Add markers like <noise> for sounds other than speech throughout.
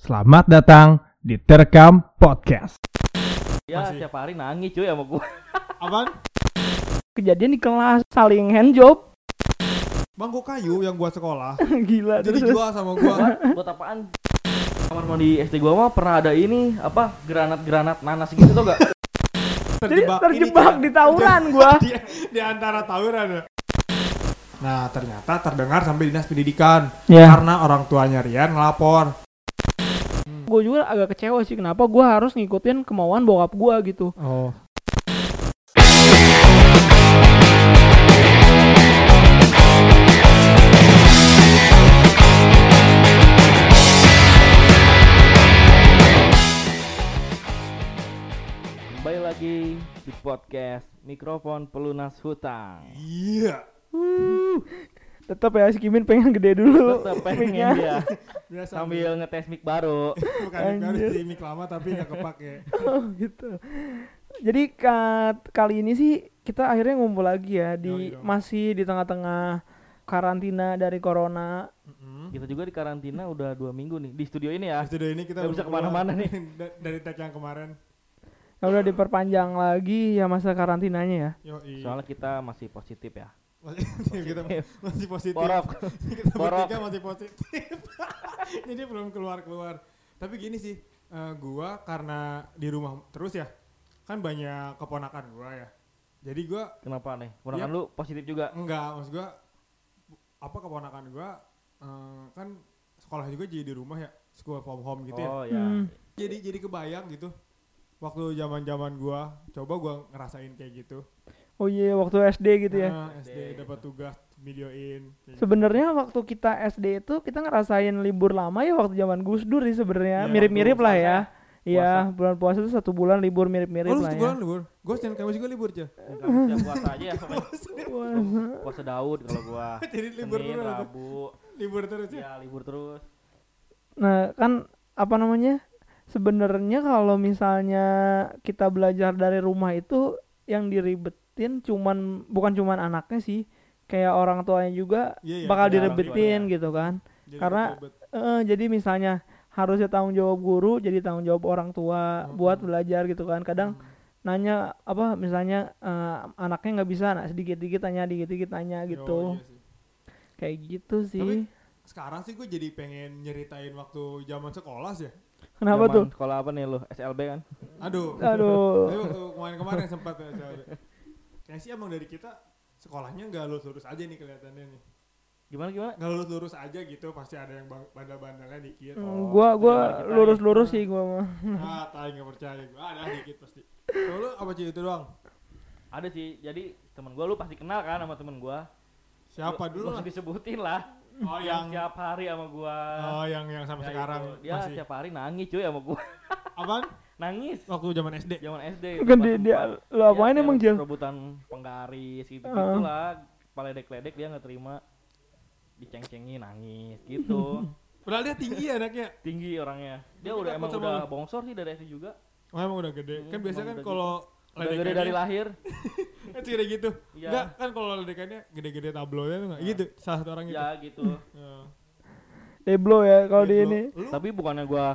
Selamat datang di Terekam Podcast. Ya Masih. tiap hari nangis cuy sama gua. <laughs> Apaan? kejadian di kelas saling handjob Bangku kayu yang buat sekolah. <laughs> gila Jadi terus jual sama gua. Buat, buat apaan? Kamar mandi SD gua mah pernah ada ini apa granat-granat nanas gitu tau gak? <laughs> jadi Terjebak, terjebak ini di tawuran gua di, di antara tawuran ya. Nah, ternyata terdengar sampai dinas pendidikan ya karena orang tuanya Rian ngelapor. Gue juga agak kecewa sih kenapa gua harus ngikutin kemauan bokap gua gitu Oh. Kembali lagi di podcast Mikrofon Pelunas Hutang. Iya. Tetap ya si Kimin pengen gede dulu Tetep pengen dia Biasa sambil ngetes mic baru. bukan harus Anjir. di mic lama tapi nggak kepake. Oh, gitu jadi ka- kali ini sih kita akhirnya ngumpul lagi ya di Yoi dong. masih di tengah-tengah karantina dari corona Mm-mm. Kita juga di karantina udah dua minggu nih di studio ini ya. Di studio ini kita Nggak belum bisa ke mana-mana nih. <laughs> da- dari tag yang kemarin. ya udah diperpanjang lagi ya masa karantinanya ya Yo, Soalnya kita masih positif ya. <laughs> masih, kita masih positif. Borok. <laughs> kita Borok. bertiga masih positif. <laughs> Jadi belum keluar-keluar. Tapi gini sih, eh, gua karena di rumah terus ya, kan banyak keponakan gua ya. Jadi gua Kenapa nih? Iya. lu positif juga. enggak, maksud gua apa keponakan gua eh, kan sekolah juga jadi di rumah ya, school from home gitu ya. Oh ya. Hmm. Jadi jadi kebayang gitu. Waktu zaman-zaman gua, coba gua ngerasain kayak gitu. Oh iya waktu SD gitu ya Nah, SD dapat tugas videoin. gitu. Sebenarnya waktu kita SD itu kita ngerasain libur lama ya waktu zaman Gus Dur sih sebenarnya Iya, mirip-mirip lah ya. Iya, bulan puasa itu satu bulan libur mirip-mirip Oh, lu lah satu ya. bulan libur? Gue Senin Kamis juga libur. Kamu setiap puasa aja ya. pokoknya. Puasa. Puasa Daud kalau gua. <laughs> Jadi libur Senin, terus. Rabu, Libur terus ya. ya libur terus. Nah, kan apa namanya? Sebenarnya kalau misalnya kita belajar dari rumah itu yang diribetin cuman bukan cuman anaknya sih, kayak orang tuanya juga Iya, iya, bakal iya, direbetin gitu kan. Jadi karena-. Eh, jadi misalnya harusnya tanggung jawab guru jadi tanggung jawab orang tua Mm-mm. buat belajar gitu kan kadang Hmm. nanya apa misalnya eh, anaknya nggak bisa nah sedikit-dikit tanya dikit-dikit tanya Yo, gitu iya sih. kayak gitu sih Tapi- Sekarang sih gue jadi pengen nyeritain waktu zaman sekolah sih ya. kenapa Zaman tuh Sekolah apa nih lu? SLB kan? Aduh. aduh Tapi waktu kemarin-kemarin sempat ya. Kayaknya sih emang dari kita sekolahnya nggak lurus-lurus aja nih kelihatannya nih. Gimana gimana? Nggak lurus-lurus aja gitu, pasti ada yang bang- bandel-bandelnya dikit. Hmm, gua gua zaman kita lurus-lurus ya. sih gua mah <laughs> Ah, tai nggak percaya gue. Ada dikit pasti. Kalau lu apa sih itu doang? Ada sih. Jadi temen gua lu pasti kenal kan sama temen gua. Siapa Lu- dulu lu lah? disebutin lah. Oh yang tiap hari sama gua. Oh yang yang sampai Ya sekarang itu. Dia masih. tiap hari nangis cuy sama gua. Apaan? <laughs> nangis. Waktu zaman SD. Zaman SD. kan pas dia, lo apain ya, emang dia Jel Rebutan penggaris gitu Ah. gitu lah. Paledek-ledek dia nggak terima. Diceng-cengin nangis gitu. <laughs> Padahal dia tinggi ya anaknya. Tinggi orangnya. Dia udah emang udah bongsor sih dari SD juga. Oh emang udah gede. Hmm, kan biasa emang kan kalau Udah gede dari lahir. <laughs> kan segede gitu. <laughs> Iya. Enggak, kan kalau ledekannya gede-gede tablonya tuh enggak Nah. gitu. Salah satu orang gitu. Ya gitu. Ya. deblo ya kalau di Lu- ini tapi bukannya gua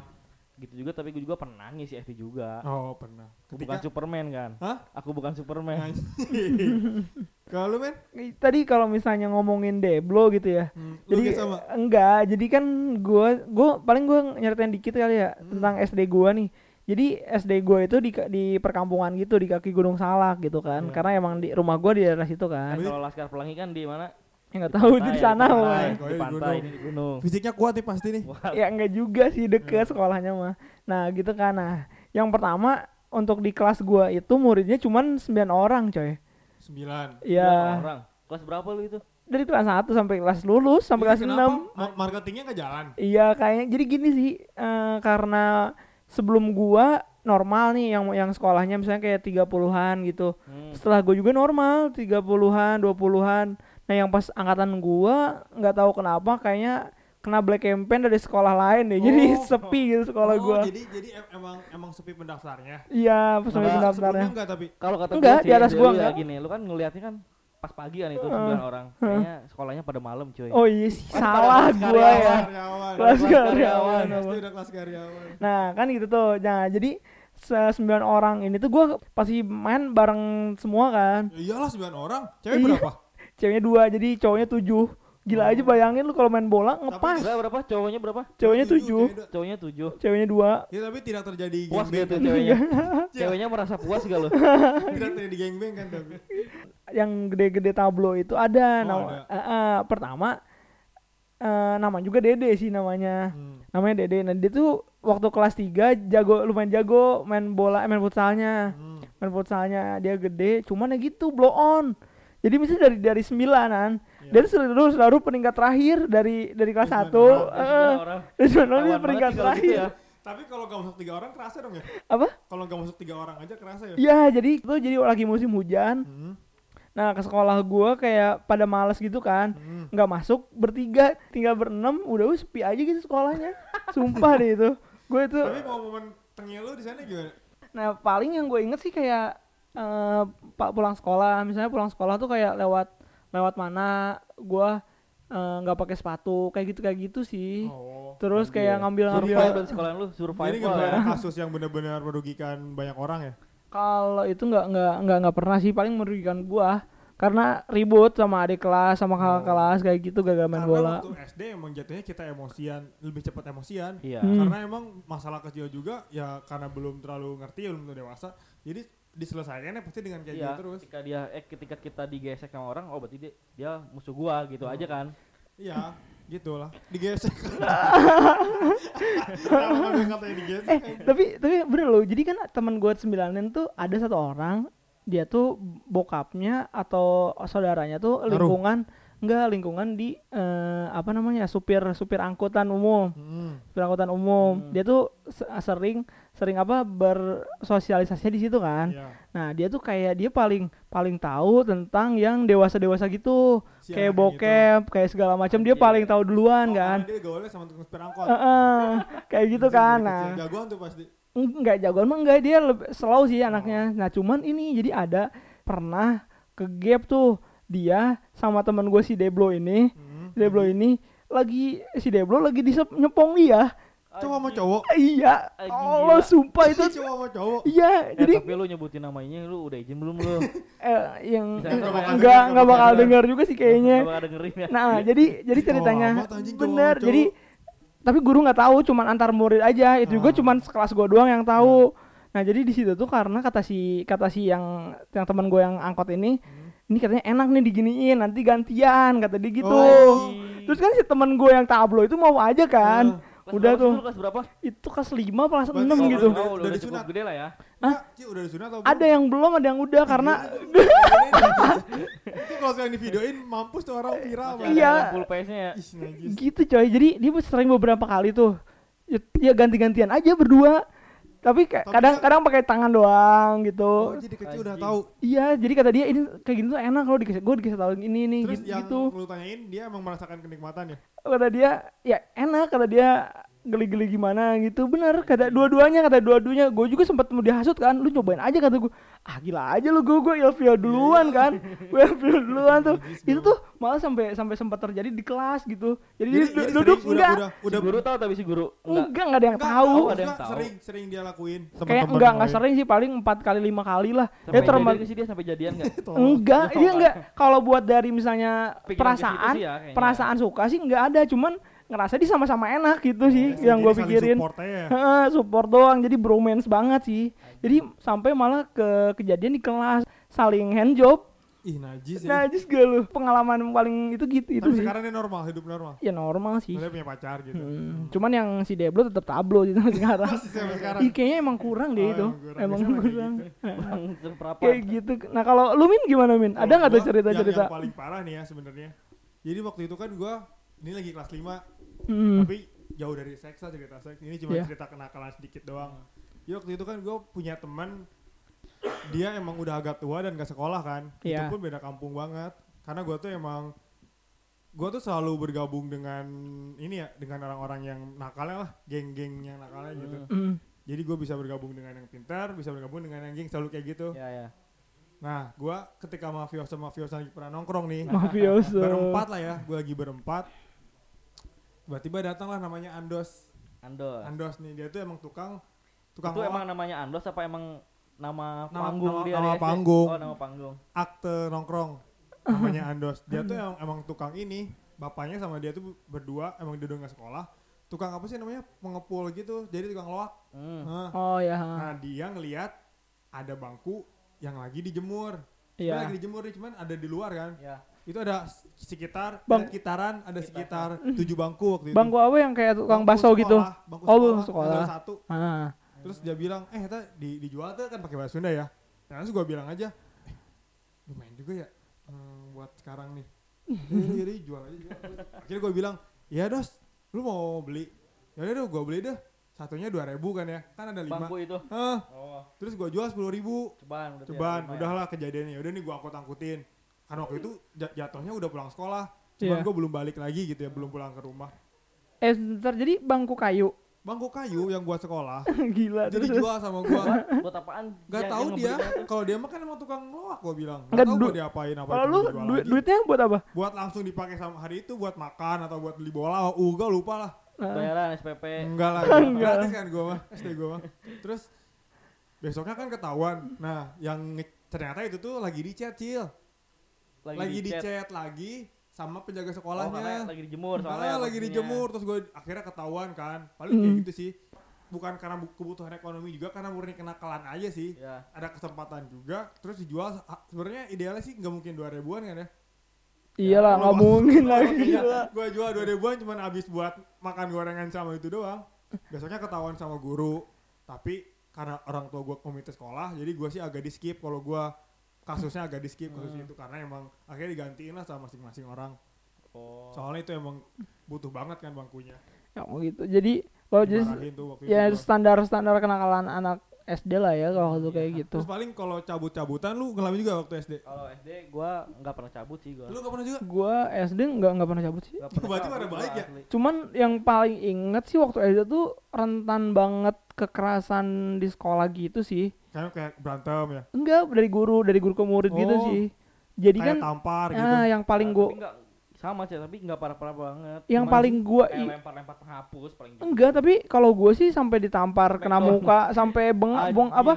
gitu juga tapi gua juga pernah nangis di SD juga. Oh, pernah. Aku bukan Superman kan. Hah? Aku bukan Superman. <laughs> Kalau lu men? tadi kalau misalnya ngomongin deblo gitu ya Hmm, jadi sama. enggak jadi kan gua gua paling gua nyeritain dikit kali ya Hmm. tentang SD gua nih jadi SD gua itu di di perkampungan gitu di kaki Gunung Salak gitu kan Iya. karena emang di rumah gua di daerah situ Kan kalau Laskar Pelangi kan di mana? Ya nggak tahu pantai, di sana mah Di di pantai, di gunung. Fisiknya kuat nih pasti nih. Ya enggak juga sih deket Iya. sekolahnya mah nah gitu kan nah yang pertama untuk di kelas gua itu muridnya cuman 9 orang coy Sembilan. ya orang. Kelas berapa lu itu? dari kelas 1 sampai kelas lulus sampai Ini kelas kenapa 6 ma- Marketingnya nggak jalan. Iya kayaknya jadi gini sih eh, karena sebelum gua normal nih yang yang sekolahnya misalnya kayak 30-an gitu. Hmm. Setelah gua juga normal 30-an, 20-an. Nah, yang pas angkatan gua nggak tahu kenapa kayaknya kena black campaign dari sekolah lain deh. Jadi Oh. <laughs> sepi gitu sekolah oh, gua. jadi jadi em- emang emang sepi pendaftarnya. Iya, Sebelumnya pendaftarnya. enggak tapi Kalau kata Enggak, gua di atas sih, gua enggak. gini, lu kan ngelihatnya kan pas pagi kan itu sembilan orang. Kayaknya sekolahnya pada malam cuy. Oh iya sih, Kan salah kelas gua ya. Kelas karyawan. kelas karyawan. Nah kan gitu tuh. Nah jadi se- sembilan orang ini tuh gue pasti main bareng semua kan. Ya iyalah 9 orang. Cewek Iya. berapa? Ceweknya dua, jadi cowoknya tujuh. Gila aja bayangin lu kalau main bola ngepas. Berapa berapa? Cowoknya berapa? Cowoknya Tujuh. Cowoknya tujuh. ceweknya dua. Ya tapi tidak terjadi Puas kan? <laughs> ceweknya? Iya. Ceweknya merasa puas gak lo? <laughs> Tidak terjadi gangbang kan tapi. Yang gede-gede tablo itu ada. Oh, nama, ada. eh, eh, pertama eh, nama juga Dede sih namanya. Hmm. Namanya Dede. Nah dia tuh waktu kelas 3 jago lumayan jago main bola, eh, main futsalnya. Hmm. main futsalnya dia gede cuman ya gitu blow on jadi misalnya dari dari sembilanan Iya. dia tuh selalu selalu peningkat terakhir dari dari kelas satu banget sih kalau gitu terakhir ya. Tapi kalau gak masuk tiga orang kerasa dong ya? apa Kalau gak masuk tiga orang aja kerasa ya? ya jadi itu jadi lagi musim hujan Hmm. nah ke sekolah gua kayak pada males gitu kan Hmm. nggak masuk bertiga tinggal berenam udah wih, sepi aja gitu sekolahnya sumpah deh itu gue itu Tapi mau momen tengil lu di sana gimana? Nah paling yang gue inget sih kayak eh, pak pulang sekolah, misalnya pulang sekolah tuh kayak lewat lewat mana, gue eh, nggak pakai sepatu, kayak gitu kayak gitu sih. Oh. Terus kayak ngambil dan sekolah lu gak pernah ya. ada <laughs> kasus yang benar-benar merugikan banyak orang ya? Kalau itu nggak nggak nggak nggak pernah sih, paling merugikan gue karena ribut sama adik kelas sama kakak Oh. kelas kayak gitu gagal main Karena bola. waktu SD emang jatuhnya kita emosian, lebih cepat emosian. Iya. Hmm. Karena emang masalah kecil juga ya karena belum terlalu ngerti, belum terlalu dewasa. Jadi diselesaikannya pasti dengan kayak Iya, gitu terus. ketika dia eh ketika kita digesek sama orang, oh berarti dia, dia musuh gua gitu aja kan. Iya, gitu lah. Digesek. <laughs> Digesek? Eh tapi tapi bener loh, jadi kan teman gue sembilanin tuh ada satu orang dia tuh bokapnya atau saudaranya tuh lingkungan enggak lingkungan di eh, apa namanya supir supir angkutan umum Hmm. supir angkutan umum Hmm. dia tuh se- sering sering apa bersosialisasinya di situ kan Iya. nah dia tuh kayak dia paling paling tahu tentang yang dewasa dewasa gitu Si kayak anaknya bokep kayak segala macam dia Anjir. paling tahu duluan Oh, kan Dia gaulnya sama tukang sepeda angkot. Heeh, kayak gitu kan nah. Jagoan tuh pasti. enggak jagoan mah enggak dia lebih slow sih anaknya nah cuman ini jadi ada pernah ke gap tuh dia sama teman gue si Deblo ini Hmm. Deblo ini lagi si Deblo lagi disep nyepong dia Cowok sama cowok. iya Allah sumpah itu <laughs> Cowok sama cowok. iya Eh, jadi tapi lu nyebutin namanya lu udah izin belum lu? <laughs> eh, yang enggak denger, enggak nggak bakal bakal dengar juga sih kayaknya bakal dengerin ya. nah jadi jadi ceritanya bener jadi tapi guru nggak tahu cuman antar murid aja itu juga Ah. cuman sekelas gua doang yang tahu nah jadi di situ tuh karena kata si kata si yang yang teman gue yang angkot ini Hmm. Ini katanya enak nih diginiin nanti gantian kata dia gitu Oh. terus kan si teman gue yang tablo itu mau aja kan Kelas udah tuh. Kelas berapa? itu kelas 5 kelas Berarti 6 kalau gitu Oh, Udah- udah, udah disunat. cukup gede lah ya. Enggak, Ci, udah disunat atau belum? ada yang belum ada yang udah karena <laughs> Itu kalau sekarang di videoin mampus tuh orang viral. Iya. PS-nya ya. Gitu coy jadi dia sering beberapa kali tuh ya, ya ganti-gantian aja berdua tapi ka- Tapi kadang-kadang pakai tangan doang gitu Oh, jadi kecil udah tahu. iya jadi kata dia ini kayak gini tuh enak kalau dikasih gue dikasih tahu ini nih Terus gitu, yang gitu lu tanyain dia emang merasakan kenikmatan ya? kata dia ya enak kata dia geli-geli gimana gitu. Bener kata dua-duanya kata dua-duanya. Gue juga sempat mau dihasut kan. Lu cobain aja kata gue ah gila aja lu gue gue ilfil duluan kan. Gue ilfil duluan tuh. Itu tuh malah sampai sampai sempat terjadi di kelas gitu. Jadi, Jadi, jadi du- duduk sering udah, enggak. udah, udah, si guru tahu tapi si guru enggak. enggak enggak ada yang Enggak, tahu. ada yang tahu. Sering, sering dia lakuin. kayak enggak enggak sering sih paling empat kali lima kali lah. Sampai ya termasuk sih dia sampai jadian enggak? <laughs> Enggak dia enggak. Kalau buat dari misalnya perasaan ya, perasaan suka sih enggak ada. Cuman ngerasa di sama-sama enak gitu sih Ya, yang gue pikirin support ya. Support doang jadi bromance banget sih jadi sampai malah ke kejadian di kelas saling hand job Ih, najis nah ya. just gak lu pengalaman paling itu gitu itu Tapi sih sekarang dia normal, hidup normal. ya normal sih Dia punya pacar gitu. Hmm, cuman yang si Deblo tetap tablo gitu sekarang <laughs> Masih sampai sekarang. Ih, kayaknya emang kurang deh Oh, itu emang kurang. emang kurang <laughs> seberapa? kayak gitu nah kalau lu min gimana min ada nggak tuh gua, cerita yang- cerita Yang paling parah nih ya sebenarnya. Jadi waktu itu kan gua ini lagi kelas 5 Hmm. tapi jauh dari seks lah cerita seks. Ini cuma Iya. cerita kenakalan sedikit doang. Jadi waktu itu kan gua punya teman dia emang udah agak tua dan gak sekolah kan. Iya. Itu pun beda kampung banget. Karena gua tuh emang gua tuh selalu bergabung dengan ini ya dengan orang-orang yang nakalnya lah, geng-geng yang nakalnya gitu. Hmm. Jadi gue bisa bergabung dengan yang pintar, bisa bergabung dengan yang geng selalu kayak gitu. Ya ya. Nah, gua ketika mafioso mafioso lagi pernah nongkrong nih. Mafioso. berempat lah ya, gua lagi berempat. Tiba-tiba datanglah namanya Andos. Andos. Andos nih, dia tuh emang tukang tukang Itu emang namanya Andos apa emang nama, Nama- panggung nama- dia nama di panggung. Oh, nama panggung. akte nongkrong. Namanya Andos. Dia tuh emang, emang tukang ini. Bapaknya sama dia tuh berdua emang dia udah nggak sekolah. Tukang apa sih namanya? Pengepul gitu. Jadi tukang loak. Hmm. Nah, Oh ya. Nah dia ngelihat ada bangku yang lagi dijemur. Iya. lagi dijemur nih, cuman ada di luar kan. Ya. Itu ada sekitar Bang- ada sekitaran ada sekitar tujuh bangku waktu itu. Bangku apa yang kayak tukang Bangku bakso gitu? sekolah, Bangku Oh, sekolah, bangku sekolah. tinggal satu. Ah. Terus dia bilang, eh kita di, dijual tuh kan pakai bahasa Sunda ya. Nah, terus gue bilang aja, eh lumayan juga ya hmm, buat sekarang nih. Jadi jadi jual aja. Jual. Akhirnya gue bilang, ya dos, lu mau beli? Ya udah gue beli deh. Satunya dua ribu kan ya, kan ada lima. Bangku itu. Hah, Oh, terus gue jual sepuluh ribu. cobaan ya, Cobaan, ya. udahlah kejadiannya. Udah nih gue angkut angkutin. Karena waktu itu ja- jatuhnya udah pulang sekolah. Cuman Iya. gue belum balik lagi gitu ya, belum pulang ke rumah. Eh, ntar jadi bangku kayu. Bangku kayu yang gua sekolah, <laughs> Gila. jadi Terus jual sama gua. Buat apaan? Gak Yang- tahu yang dia. Kalau dia mah kan emang tukang loak gua bilang. Gak Nggak, tahu du- gua diapain apa kalau itu lu lagi. duitnya buat apa? Buat langsung dipakai sama hari itu buat makan atau buat beli bola. Uh, gua lupa lah. Ah. Bayaran SPP. Enggak lah. <laughs> Enggak. Gratis kan gua mah. SD gua mah. Terus besoknya kan ketahuan. Nah, yang nge- ternyata itu tuh lagi di chat, Cil. Lagi, di chat lagi sama penjaga Oh, sekolahnya. lagi dijemur Nah, soalnya. lagi posisinya. dijemur terus gue akhirnya ketahuan kan. Paling kayak Hmm. gitu sih. Bukan karena bu- kebutuhan ekonomi juga karena murni kenakalan aja sih. Ya. Ada kesempatan juga terus dijual sebenarnya idealnya sih nggak mungkin 2000 ribuan kan ya. Iyalah, nggak mungkin lagi. Gua jual 2000 ribuan cuman habis buat makan gorengan sama itu doang. Besoknya ketahuan sama guru. Tapi karena orang tua gua komite sekolah, jadi gua sih agak di skip kalau gua kasusnya agak di skip kasus Hmm. itu karena emang akhirnya digantiin lah sama masing-masing orang. Oh. Soalnya itu emang butuh banget kan bangkunya. Ya mau gitu. Jadi kalau jadi waktu ya itu gua. standar-standar kenakalan anak SD lah ya kalau tuh kayak gitu. Terus paling kalau cabut-cabutan lu ngalamin juga waktu SD. Kalau SD gua nggak pernah cabut sih gua. Lu gak pernah juga? Gua SD nggak nggak pernah cabut sih. Nggak pernah Berarti pada baik ya? asli. Cuman yang paling inget sih waktu SD tuh rentan banget kekerasan di sekolah gitu sih. Kayak kayak berantem ya. Enggak dari guru, dari guru ke murid gitu Oh. sih. Jadi kayak kan tampar gitu. ah, yang paling Nah, gua tapi nggak- sama sih tapi nggak parah-parah banget. yang Cuman paling gua lempar-lempar penghapus paling gitu. enggak tapi kalau gua sih sampai ditampar kena Smackdown. muka sampai bengak <laughs> bong apa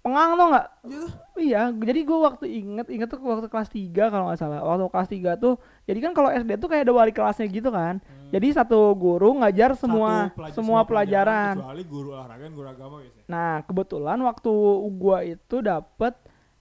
pengang tuh nggak Iya. Iya, jadi gue waktu inget inget tuh waktu kelas 3 kalau nggak salah. Waktu kelas 3 tuh, jadi kan kalau SD tuh kayak ada wali kelasnya gitu kan. Hmm. Jadi satu guru ngajar semua Satu pelaj- semua pelajaran. kecuali guru olahraga dan guru agama biasanya. Nah, kebetulan waktu gua itu dapet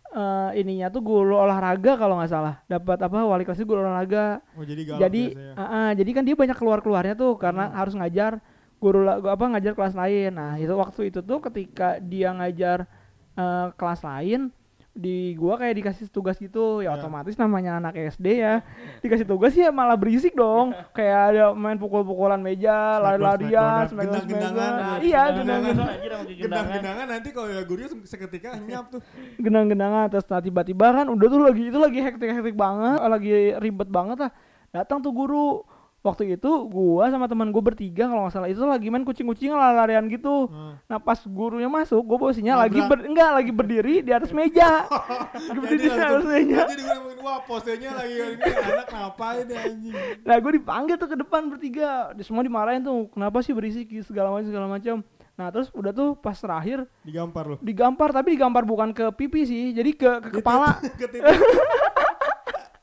eh, ininya tuh guru olahraga kalau nggak salah. Dapat apa wali kelasnya guru olahraga. Oh jadi galak jadi biasanya. ah, ah, jadi kan dia banyak keluar keluarnya tuh karena Hmm. harus ngajar guru apa ngajar kelas lain. Nah, itu waktu itu tuh ketika dia ngajar eh, kelas lain di gua kayak dikasih tugas gitu ya Ya. otomatis namanya anak SD ya. Dikasih tugas ya malah berisik dong. Kayak ada main pukul-pukulan meja lari-larian gendang-gendangan. Nah, iya gendang-gendangan. nanti kalau ya gurunya se- seketika nyap tuh. genang-genangan terus nah, tiba-tiba kan udah tuh lagi itu lagi hektik-hektik banget lagi ribet banget lah. Datang tuh guru waktu itu gua sama teman gua bertiga kalau nggak salah itu lagi main kucing-kucing larian gitu Hmm. nah pas gurunya masuk gua posisinya lagi Nabrak. ber, enggak lagi berdiri di atas meja <laughs> lagi berdiri di atas meja jadi gue ngomongin wah posenya lagi ini anak ngapain ya anjing. nah gua dipanggil tuh ke depan bertiga Di- semua dimarahin tuh kenapa sih berisik segala macam segala macam nah terus udah tuh pas terakhir Digampar lu. digampar tapi digampar bukan ke pipi sih jadi ke, ke kepala <laughs> Ke <laughs>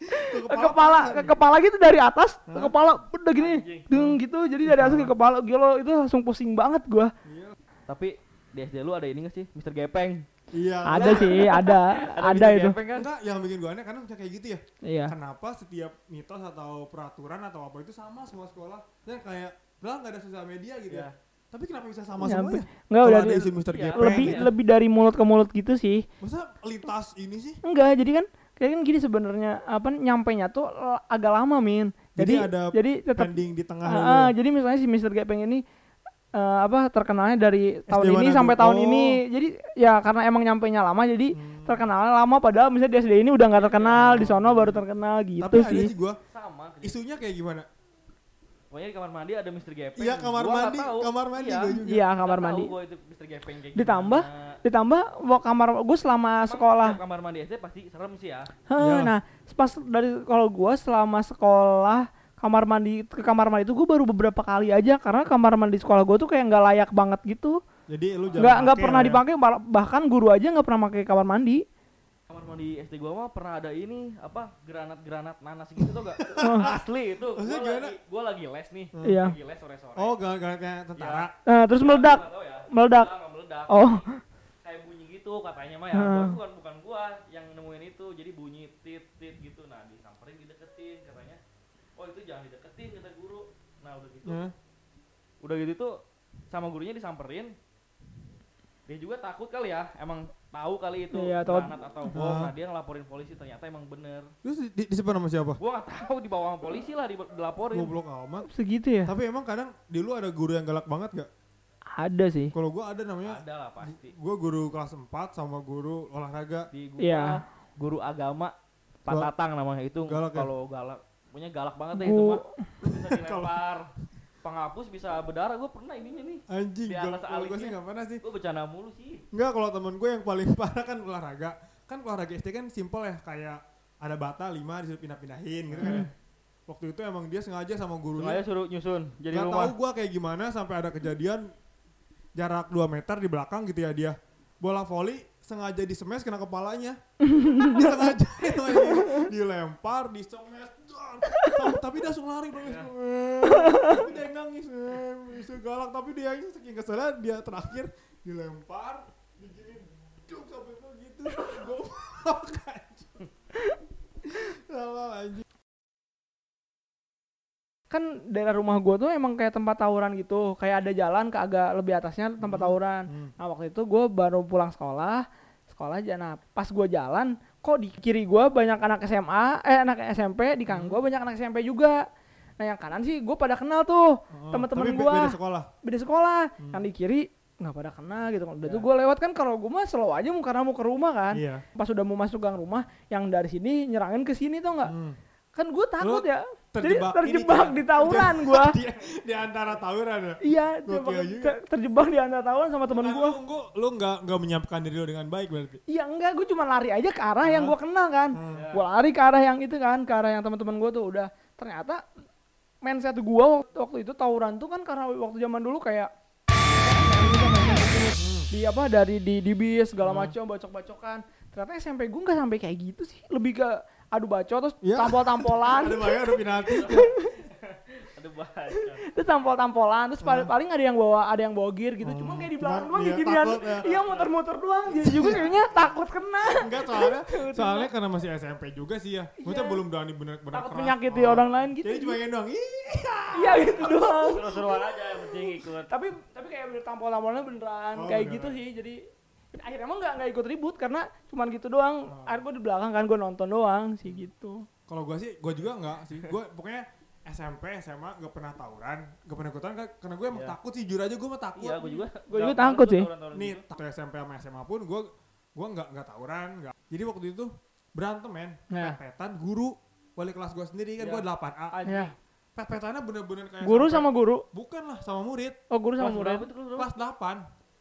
ke kepala ke nih. kepala gitu dari atas ke kepala udah gini deng gitu jadi dari atas ke kepala gila itu langsung pusing banget gua Iya. Tapi di SD lu ada ini gak sih? Mister Gepeng. Iya. ada sih ada <laughs> ada Mr. itu Gepeng kan? Enggak, yang bikin gue aneh karena bisa kayak gitu ya. iya Kenapa setiap mitos atau peraturan atau apa itu sama semua sekolah? Dan kayak, lah nggak ada sosial media gitu ya. Iya. Tapi kenapa bisa sama Nyampe. semuanya? enggak udah ada Mr. Iya, Gepeng, lebih ya. lebih dari mulut ke mulut gitu sih masa lintas ini sih? enggak jadi kan kayak kan gini sebenarnya apa nyampe nya tuh eh, agak lama min Jadi jadi ada jadi tetap Pending di tengah Ah, ah, jadi misalnya si Mr. Gepeng ini eh, apa terkenalnya dari tahun SD ini mana sampai tahun Oh. ini jadi ya karena emang nyampe nya lama jadi Hmm. terkenalnya lama padahal misalnya di SD ini udah nggak terkenal di sono baru terkenal gitu Tapi ada sih sih gue, Sama. isunya kayak gimana? Pokoknya di kamar mandi ada Mister Gepeng. Iya kamar Gua nggak mandi, tahu. kamar mandi Iya. gue juga. iya kamar mandi Tahu gua itu Mister Gepeng kayak Ditambah? gimana. Ditambah wa- kamar gue selama Emang sekolah kamar mandi SD pasti serem sih ya. Heh, Iya. nah pas dari kalau gue selama sekolah kamar mandi ke kamar mandi itu gue baru beberapa kali aja karena kamar mandi sekolah gue tuh kayak nggak layak banget gitu Jadi lu nggak nggak pernah ya. dipakai bah- bahkan guru aja nggak pernah pakai kamar mandi Kamar mandi SD gua mah pernah ada ini apa granat-granat nanas gitu tau gak? <laughs> Asli itu. Gua Maksudnya gimana? lagi, gua lagi les nih. Iya. Lagi les sore-sore. Oh, gak, gak kayak tentara. nah, terus meledak ya. meledak. Meledak. oh Gitu katanya mah ya. Gua- bukan bukan gua yang nemuin itu. Jadi bunyi tit tit gitu. Nah, disamperin dideketin katanya. Oh, itu jangan dideketin kata guru. Nah, udah gitu. Nah, Udah gitu tuh sama gurunya disamperin. Dia juga takut kali ya. Emang tahu kali itu Iya, tahu. granat atau bom. Ah. Nah, dia ngelaporin polisi ternyata emang bener. Terus di, di- disimpan sama siapa? Gua nggak tahu dibawa sama polisi lah di- dilaporin. Goblok amat. segitu ya Tapi emang kadang di lu ada guru yang galak banget gak? Ada sih Kalau gua ada namanya, Ada lah pasti. gua guru kelas 4 sama guru olahraga. Di gua Iya. guru agama Pak Galak. Tatang namanya itu Galak ya? kalau galak punya galak banget deh itu Gu- mah. Bisa <laughs> dilempar penghapus bisa berdarah gue pernah ininya nih Anjing, Di atas kalau gua sih gak pernah sih. gue bercanda mulu sih Enggak, kalau temen gue yang paling <laughs> parah kan olahraga. Kan olahraga SD kan simpel ya, kayak ada bata 5 disuruh pindah-pindahin gitu kan. ya. Waktu itu emang dia sengaja sama sengaja gurunya. suruh nyusun jadi Gak rumah tahu gua kayak gimana sampai ada kejadian jarak 2 meter di belakang gitu ya dia. Bola voli sengaja disemes kena kepalanya. <laughs> dia sengaja dilempar, disemes. dar. Tapi- dia langsung lari dong. Tapi dia yang nangis. Bisa galak tapi dia yang saking keselnya dia terakhir dilempar digini duk sampai begitu. Goblok anjing. Salah anjing. Kan daerah rumah gua tuh emang kayak tempat tawuran gitu kayak ada jalan ke agak lebih atasnya tempat tawuran Hmm. nah waktu itu gua baru pulang sekolah sekolah aja nah pas gua jalan kok di kiri gua banyak anak SMA eh anak SMP di kanan gua banyak anak SMP juga nah yang kanan sih gua pada kenal tuh Oh, be- gua. beda sekolah. beda sekolah Hmm. yang di kiri nggak pada kenal gitu udah Ya. tuh gua lewat kan kalau gua mah slow aja mau karena mau ke rumah kan Iya. pas udah mau masuk gang rumah yang dari sini nyerangin ke sini tuh nggak Hmm. kan gua takut Lu ya jadi terjebak ini, terjebak Cak. di tawuran gua <laughs> di, di antara tawuran ya. Iya, terjebak, ter- terjebak di antara tawuran sama temen Nah, gua. Lu, lu, lu nggak nggak menyiapkan diri lu dengan baik berarti. Iya enggak, gua cuma lari aja ke arah yang Hah? gua kenal kan. Hmm. Ya. Gua lari ke arah yang itu kan, ke arah yang teman-teman gua tuh udah ternyata mindset gua waktu, waktu itu tawuran tuh kan karena waktu zaman dulu kayak di apa dari di di bis segala Hmm. macam bacok-bacokan. Ternyata SMP gua nggak sampai kayak gitu sih, lebih ke adu bacot terus Ya. tampol-tampolan. Ada banyak ada penalti. <laughs> ada baca terus tampol-tampolan terus paling, paling ada yang bawa ada yang bawa gear gitu Hmm. cuma kayak di belakang doang dia ginian takut ya. iya muter-muter doang jadi juga kayaknya takut kena Enggak soalnya <laughs> soalnya karena masih SMP juga sih ya. Maksudnya Iya. belum berani bener-bener takut menyakiti Oh. orang lain gitu Jadi cuma yang doang. Ih. iya gitu doang seru-seruan aja yang penting ikut tapi tapi kayak bener tampol-tampolannya beneran Oh, kayak gitu sih jadi akhirnya emang nggak nggak ikut ribut karena cuman gitu doang Oh. akhirnya gue di belakang kan gue nonton doang sih gitu Kalau gua sih, gua juga enggak sih. Gua pokoknya SMP, SMA gak pernah tawuran, gak pernah ikutan karena gue emang Iya. takut sih jujur aja gue mah takut. iya gue juga Gua juga takut sih. Nih, gitu. takut SMP sama SMA pun gue gue nggak nggak tawuran, nggak. Jadi waktu itu berantem men, Nah. pet-petan guru wali kelas gue sendiri kan Iya. gue 8A. Anjing. ya Pet-petannya bener-bener kayak guru sampai- sama guru bukan lah sama murid. oh guru sama Kelas murid? Kelas 8.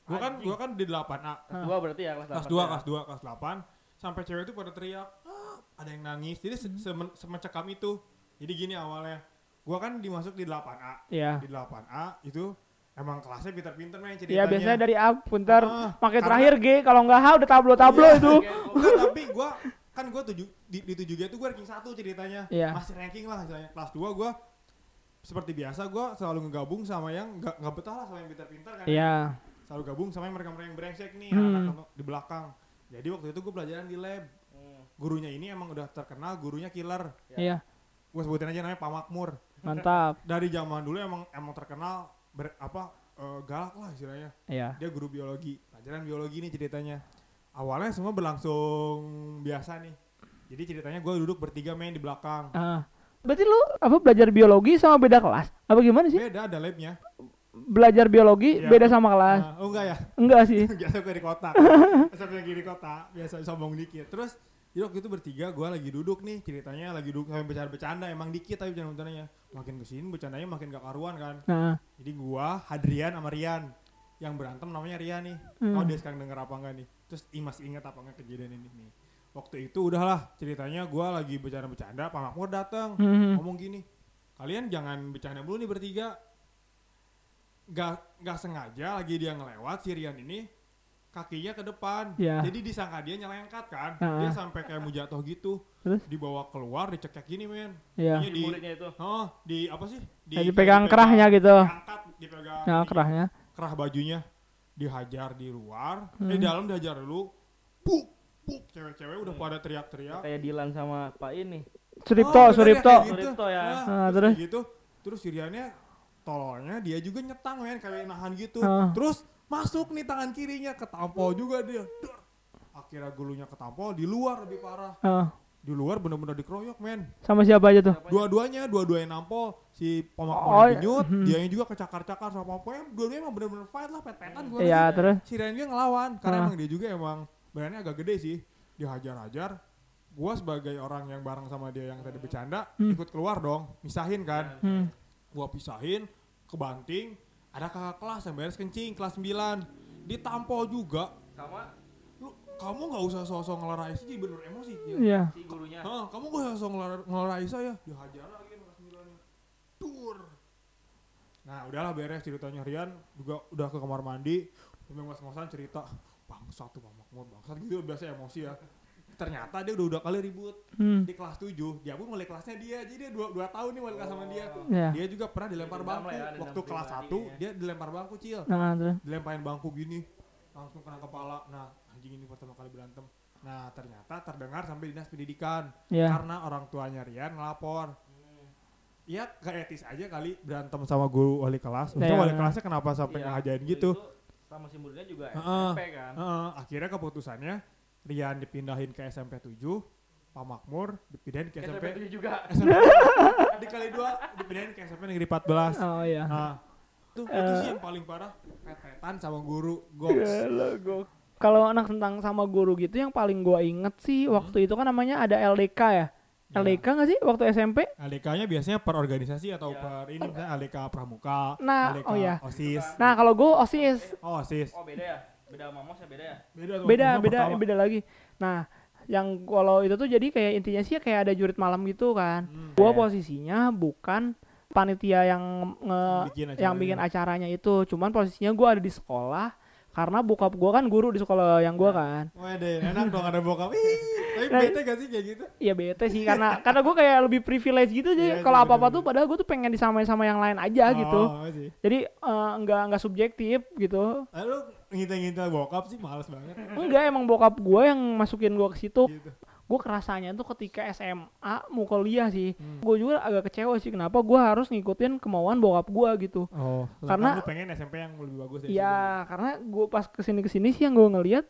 Gue kan gua kan di 8A. kelas dua berarti ya kelas Kelas delapan 2, ya. kelas 2, kelas 8 sampai cewek itu pada teriak, "Ah, ada yang nangis. Jadi se- semen- semecekam itu. Jadi gini awalnya. Gua kan dimasuk di 8A. ya Di 8A itu emang kelasnya pinter-pinter main ceritanya. Iya biasanya dari A punter Ah, pakai karena- terakhir G kalau nggak H udah tablo-tablo Iya. itu Enggak, tapi gua kan gua tujuh di, di tujuh G itu gua ranking satu ceritanya. Iya. Masih ranking lah misalnya. Kelas 2 gua seperti biasa gua selalu ngegabung sama yang nggak nggak betah lah sama yang pintar-pintar kan. Iya Selalu gabung sama yang mereka-mereka yang brengsek nih Hmm. anak di belakang. Jadi waktu itu gua pelajaran di lab. Hmm. Gurunya ini emang udah terkenal gurunya killer. iya Gua sebutin aja namanya Pak Makmur. mantap <laughs> Dari zaman dulu emang emang terkenal ber, apa eh, galak lah istilahnya. iya dia guru biologi pelajaran biologi nih ceritanya awalnya semua berlangsung biasa nih jadi ceritanya gue duduk bertiga main di belakang Ah. Berarti lu apa belajar biologi sama beda kelas? Apa gimana sih? beda ada labnya Belajar biologi Iya. beda sama kelas? Oh enggak ya Enggak sih. <laughs> biasa gue di kota sampai lagi di kota biasa sombong dikit terus jadi waktu itu bertiga gue lagi duduk nih ceritanya lagi duduk sampai bercanda-bercanda emang dikit tapi bercanda bercandanya makin ke sini bercandanya makin gak karuan kan Nah, jadi gue Hadrian sama Rian yang berantem namanya Ria nih. Hmm. Oh dia sekarang denger apa enggak nih? Terus i- masih ingat apa enggak kejadian ini nih? Waktu itu udahlah ceritanya gua lagi bercanda-bercanda, Pak Makmur datang Hmm. ngomong gini, kalian jangan bercanda dulu nih bertiga. Gak, gak sengaja lagi dia ngelewat si Rian ini kakinya ke depan. Ya. Jadi disangka dia nyelengkat kan. Ah. Dia sampai kayak mau jatuh gitu. Terus? Dibawa keluar dicekek gini men. Iya. Ini Di di, mulutnya itu. oh, di apa sih? Ya, dipegang kerahnya gitu. Diangkat, dipegang Ya di- kerahnya. kerah bajunya. Dihajar di luar. Hmm. Eh dalam dihajar dulu. Puk, puk. Cewek-cewek udah pada teriak-teriak. Kayak Dilan sama Pak ini. Suripto, Oh, ya, Suripto. gitu. Suripto ya. Nah, Ah, terus terus? gitu. Terus Siriannya tololnya dia juga nyetang men kayak nahan gitu. Ah. Terus masuk nih tangan kirinya ketampol juga dia. Akhirnya gulunya ketampol di luar lebih parah. Ah, Di luar bener-bener dikeroyok men. sama siapa aja tuh? Dua-duanya, dua-duanya nampol. Si Oh, pemakmur iya. genyut, Hmm. dia juga kecakar-cakar sama pokoknya dua-duanya emang bener-bener fight lah, pet-petan gua Iya, terus Si Rian juga ngelawan karena Ah. emang dia juga emang badannya agak gede sih. Dihajar-hajar. Gua sebagai orang yang bareng sama dia yang tadi bercanda, Hmm. ikut keluar dong, misahin kan. hmm. Gua pisahin, kebanting, ada kakak kelas yang beres kencing, kelas 9. Ditampol juga. Sama Lu, kamu nggak usah sosok ngelerai sih, jadi bener emosi. Iya. si gurunya. Hah, kamu gak usah sosok ngelar- ngelerai saya. Dihajar lagi sama kelas 9 nya. Tur. Nah, udahlah beres ceritanya Rian juga udah ke kamar mandi. Sambil ngos-ngosan cerita, bangsat tuh Pak Makmur, bangsat gitu biasa emosi ya. Ternyata dia udah udah kali ribut Hmm. di kelas 7. Dia pun wali kelasnya dia. Jadi dia 2, dua tahun nih wali kelas sama dia. Iya. Dia juga pernah dilempar Dendam bangku. lah ya, Waktu kelas 1 ya. dia dilempar bangku, Cil. Nah, terus. Dilemparin bangku gini. Langsung kena kepala. Nah, anjing ini pertama kali berantem. Nah, ternyata terdengar sampai dinas pendidikan Iya. karena orang tuanya Rian ngelapor. Ya gak etis aja kali berantem sama guru wali kelas. Maksudnya Iya. wali kelasnya kenapa sampai Iya, ngajain gitu? itu Sama si muridnya juga Heeh. SMP kan. Heeh, akhirnya keputusannya Rian dipindahin ke SMP 7, Pak Makmur dipindahin ke SMP SMP tujuh juga. SMP <laughs> dikali dua dipindahin ke SMP negeri 14. Oh iya. Nah, tuh itu sih yang paling parah pet-petan sama guru goks. Gila, gok. Kalau anak tentang sama guru gitu yang paling gua inget sih waktu itu kan namanya ada LDK ya. Ya. LDK nggak sih waktu SMP? LDK-nya biasanya per organisasi atau Iya. per ini misalnya LDK Pramuka, Nah, LDK oh iya. OSIS. Nah kalau gue OSIS Oh, OSIS. Oh beda ya? Beda sama Mos ya beda ya? Beda tuh. beda beda pertama. beda lagi. Nah yang kalau itu tuh jadi kayak intinya sih kayak ada jurit malam gitu kan. Hmm. Gua Iya. posisinya bukan panitia yang nge Bikin yang bikin acaranya itu, cuman posisinya gua ada di sekolah karena bokap gua kan guru di sekolah yang gua kan. Wede, enak dong ada bokap. Ih, tapi Nah, bete gak sih kayak gitu? Iya bete sih karena karena gua kayak lebih privilege gitu Iya jadi sih, kalau apa-apa bener-bener. tuh padahal gua tuh pengen disamain sama yang lain aja gitu. Oh, sih. Jadi eh, nggak nggak subjektif gitu. Lalu ngintai-ngintai bokap sih males banget. Enggak emang bokap gua yang masukin gua ke situ. Gitu. gue kerasanya tuh ketika SMA mau kuliah sih Hmm. gue juga agak kecewa sih kenapa gue harus ngikutin kemauan bokap gue gitu Oh, Karena- karena lu pengen SMP yang lebih bagus dari Iya karena gue pas ke sini ke sini sih yang gue ngeliat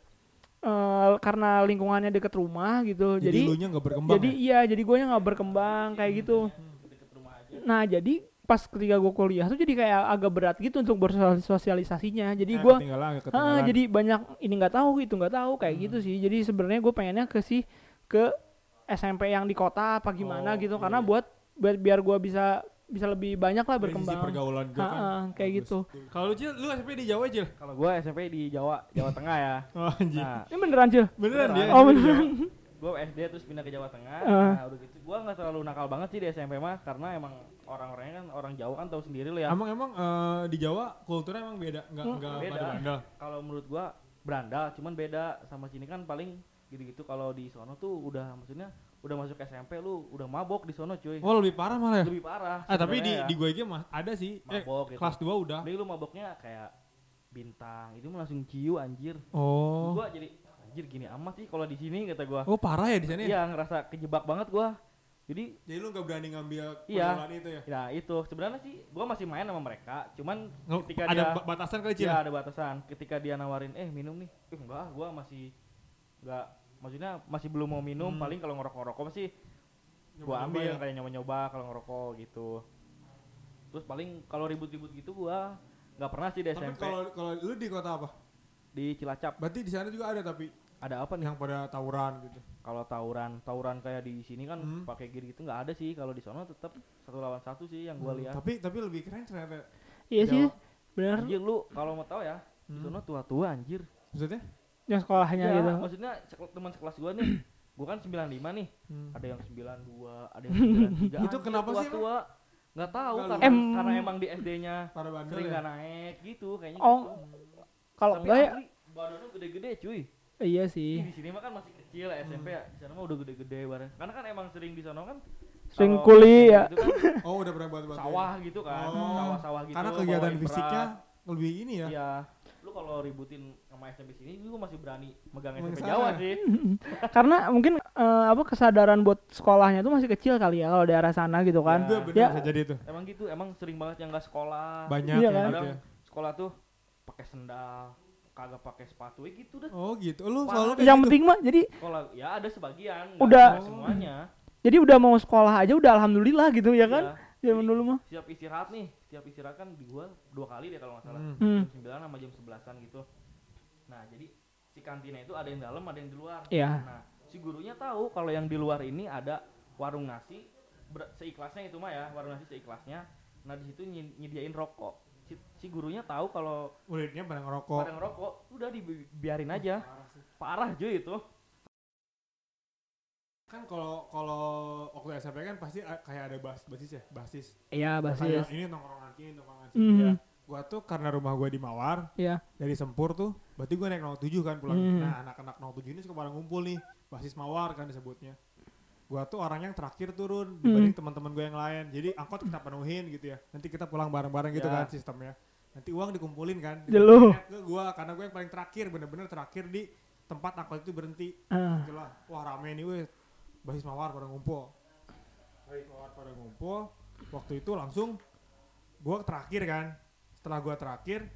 eh, karena lingkungannya deket rumah gitu. Jadi, jadi lu nya gak berkembang jadi ya? iya jadi gue nggak berkembang kayak gitu Deket rumah aja. nah jadi pas ketika gue kuliah tuh jadi kayak agak berat gitu untuk bersosialisasinya jadi Eh, gue Ah, jadi banyak ini nggak tahu itu nggak tahu kayak gitu Hmm. sih. Jadi sebenarnya gue pengennya ke sih ke SMP yang di kota apa gimana Oh, gitu iya, karena iya. buat biar, biar gue bisa bisa lebih banyak lah Dari sisi berkembang. pergaulan juga Ah, kan. kayak gitu. Kalau lu Cil, lu SMP di Jawa Cil? Kalau gua SMP di Jawa, Jawa Tengah ya. <laughs> Oh anjir. Nah, Ini beneran cil? beneran beneran. dia? Oh SMP di beneran. Gua SD terus pindah ke Jawa Tengah. Ah. Nah, udah gitu. Gua nggak terlalu nakal banget sih di SMP mah karena emang orang-orangnya kan orang Jawa kan tahu sendiri lo ya. Emang emang eh, di Jawa kulturnya emang beda, enggak Hmm, enggak beda. pada bandel. Kalau menurut gua berandal, cuman beda sama sini kan paling gitu-gitu kalau di sono tuh udah maksudnya udah masuk SMP lu udah mabok di sono cuy. Oh lebih parah malah ya? Lebih parah. Ah tapi di ya. di gue mah ada sih. Eh, mabok gitu. kelas 2 udah. Jadi lu maboknya kayak bintang, itu langsung ciu anjir. Oh. Gua jadi anjir gini amat sih kalau di sini kata gua. Oh parah ya di sana ya? Iya, ngerasa kejebak banget gua. Jadi Jadi lu gak berani ngambil Iya. itu ya? ya itu sebenarnya sih gua masih main sama mereka, cuman Nggak- ketika ada dia ba- batasan kali? Iya ada batasan. Ketika dia nawarin, eh minum nih, eh enggak, gua masih enggak, maksudnya masih belum mau minum. Hmm. Paling kalau ngerokok-ngerokok masih gua ambil ya? kayak nyoba-nyoba kalau ngerokok gitu. Terus paling kalau ribut-ribut gitu gua nggak pernah sih di Tapi SMP kalau kalau lu di kota apa? di Cilacap. Berarti di sana juga ada tapi Ada apa nih? yang pada tawuran gitu. Kalau tawuran, tawuran kayak di sini kan Hmm. pakai gear gitu nggak ada sih. Kalau di sana tetap satu lawan satu sih yang gua Hmm, lihat. Tapi tapi lebih keren ternyata. Iya sih Jawa. bener. Anjir lu kalau mau tahu ya, di Hmm. sono tua-tua anjir Maksudnya? yang sekolahnya ya, gitu maksudnya teman sekelas gua nih <clears throat> gua kan 95 nih Hmm. ada yang 92 ada yang 93 Itu kenapa sih, tua nggak tahu Nggak karena, Em- karena emang di SD-nya sering ya? nggak naik gitu kayaknya Oh, gitu. kalau enggak ya badannya gede-gede cuy iya Ih, sih di sini mah kan masih kecil ya SMP ya di sana mah udah gede-gede bareng karena kan emang sering di sana kan Sering kuli ya. gitu kan <laughs> Oh udah pernah buat buat sawah gitu kan Oh. sawah-sawah gitu Karena kegiatan berat. fisiknya lebih ini ya. iya lu kalau ributin sama SMP sini lu masih berani megang SMP Megang Jawa sih <laughs> karena mungkin eh, apa kesadaran buat sekolahnya tuh masih kecil kali ya kalau daerah sana gitu kan Juga bener Ya. bisa jadi itu. emang gitu emang sering banget yang nggak sekolah Banyak Iya ya kan? gitu ya. sekolah tuh pakai sendal kagak pakai sepatu ya gitu dah Oh gitu. Lu selalu yang gitu? penting mah jadi sekolah ya ada sebagian Udah. nggak semuanya jadi udah mau sekolah aja udah alhamdulillah gitu ya kan Iya. zaman dulu mah siap istirahat nih siap istirahat kan di gua dua kali deh kalau nggak salah Hmm. Hmm. jam 9 sama jam 11an gitu nah jadi si kantinnya itu ada yang dalam ada yang di luar Iya. nah si gurunya tahu kalau yang di luar ini ada warung nasi seikhlasnya itu mah ya warung nasi seikhlasnya nah di situ nyediain rokok si, si gurunya tahu kalau Muridnya pada ngerokok. pada ngerokok udah dibiarin aja parah cuy itu Kan kalau kalau waktu SMP kan pasti kayak ada bas basis ya, basis. iya Kayak basis ini nongkrongan sini, nongkrongan sini. Mhm. Ya. Gua tuh karena rumah gua di Mawar, Iya. dari Sempur tuh, berarti gua naik 07 kan pulang. Hmm. Nah, anak-anak 07 ini suka pada ngumpul nih, basis Mawar kan disebutnya. Gua tuh orang yang terakhir turun dibanding teman-teman gue yang lain. Jadi angkot kita penuhin gitu ya. Nanti kita pulang bareng-bareng gitu Ya. kan sistemnya. Nanti uang dikumpulin kan. Jeluh. dikumpulin ke gua karena gue yang paling terakhir, bener-bener terakhir di tempat angkot itu berhenti. Ah. Gitu lah. Wah rame nih weh. Basis Mawar pada ngumpul. Basis Mawar pada ngumpul. Waktu itu langsung gua terakhir kan. Setelah gua terakhir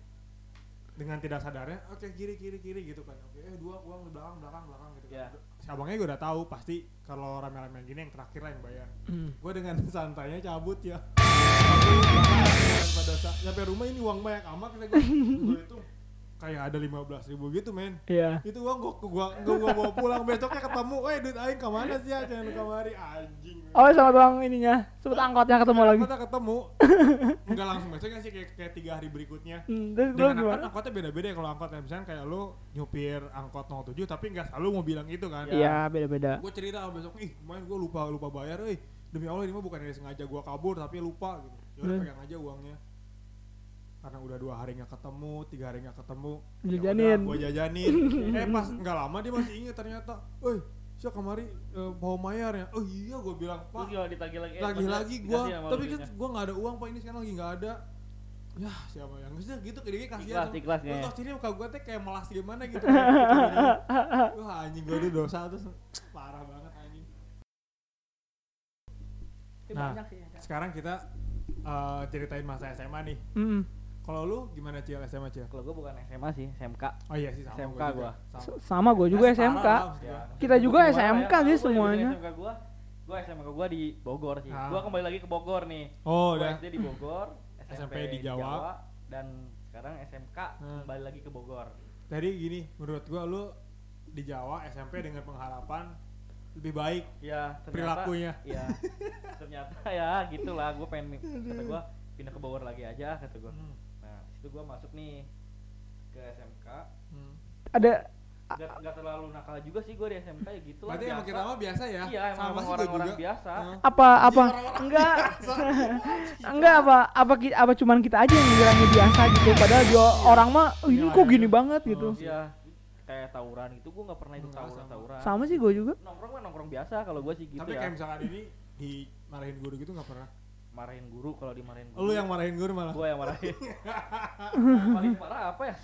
dengan tidak sadarnya, oke kiri kiri kiri gitu kan. Oke, eh dua uang di belakang belakang belakang gitu Ya. kan. Si abangnya gue udah tahu pasti kalau rame-rame gini yang terakhir lah yang bayar. Hmm. Gue dengan <laughs> santainya cabut ya. <laughs> Pada nyampe rumah ini uang banyak amat kata gue. <laughs> Gue itu kayak ada 15 ribu gitu men. Iya. Itu uang gua gua gua, gua bawa pulang. Besoknya ketemu eh duit aing ke mana sih ya? Jangan kamari anjing. Oh sama tuang ininya. Sebut angkotnya ketemu lagi. kita ketemu. <laughs> Enggak langsung besoknya sih kayak, kayak tiga hari berikutnya. Hmm, terus lu dengan angkot angkotnya beda-beda ya kalau angkot. Misalnya kayak lu nyupir angkot 07 tapi nggak selalu mau bilang itu kan. Iya beda beda gue cerita besok ih main gue lupa lupa bayar eh. Demi allah ini mah bukan dari sengaja gue kabur tapi lupa gitu. Ya pegang aja uangnya karena udah dua hari nggak ketemu tiga hari nggak ketemu Jajanin. gue jajanin <laughs> eh pas nggak lama dia masih inget ternyata eh siapa kemari eh, mau mayar ya oh iya gue bilang Terus pak ditagih lagi? Eh, lagi lagi gue tapi kan gue nggak ada uang pak ini sekarang lagi nggak ada ya siapa yang bisa gitu kayak dia kasihan Ikhlas, ikhlas Terus kayaknya. tau sini muka gue tuh kayak melas gimana gitu kan. <laughs> wah anjing gue udah dosa terus parah banget anjing Nah, kayak- sekarang kita eh, ceritain masa SMA nih Hmm. Kalau lu gimana Cil SMA Cil Kalau gua bukan SMA sih, SMK. oh iya sih sama SMK gua juga. gua. Sama. Sama gue juga Ya, SMK. Kita juga SMK ya? sih Gua semuanya. SMK gua, gua SMK gua di Bogor sih. Ah. Gua kembali lagi ke Bogor nih. oh Gua udah SD di Bogor, SMP di Jawa. dan sekarang SMK Hmm. kembali lagi ke Bogor. jadi gini menurut gua lu di Jawa SMP dengan pengharapan lebih baik Ya, ternyata perilakunya ya. ternyata ya gitulah gua pengen kata gua pindah ke Bogor lagi aja kata gua. Hmm. Situ gua masuk nih ke SMK. Hmm. Ada Gak, gak terlalu nakal juga sih gua di SMK ya gitu lah. berarti emang biasa. kita mah biasa ya Iya, emang sama orang-orang biasa. Heeh. apa apa Iya, <laughs> enggak <laughs> enggak apa apa ki- apa cuman kita aja yang bilangnya biasa gitu padahal dia orang mah "Oh, ini Iya, kok iya. gini banget gitu Iya, kayak tawuran gitu gua nggak pernah ikut Enggak, tawuran sama. tawuran. sama sih gue juga Nongkrong mah nongkrong biasa kalau gua sih gitu tapi ya. kayak misalkan ini dimarahin guru gitu nggak pernah Marahin guru kalau dimarahin guru. lu yang marahin guru malah gua yang marahin. <laughs> paling parah apa ya?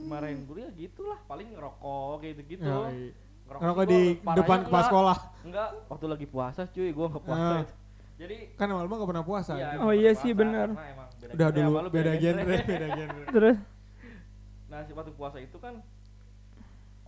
Marahin guru ya gitulah, paling ngerokok gitu-gitu. Ya, iya. Ngerokok di depan kepala enggak- sekolah Enggak, waktu lagi puasa cuy, gua nggak puasa. Ah. itu. Jadi kan malam nggak pernah puasa iya, gitu. Oh iya sih, beda udah dulu lu, beda genre beda genre terus Nah, si waktu puasa itu kan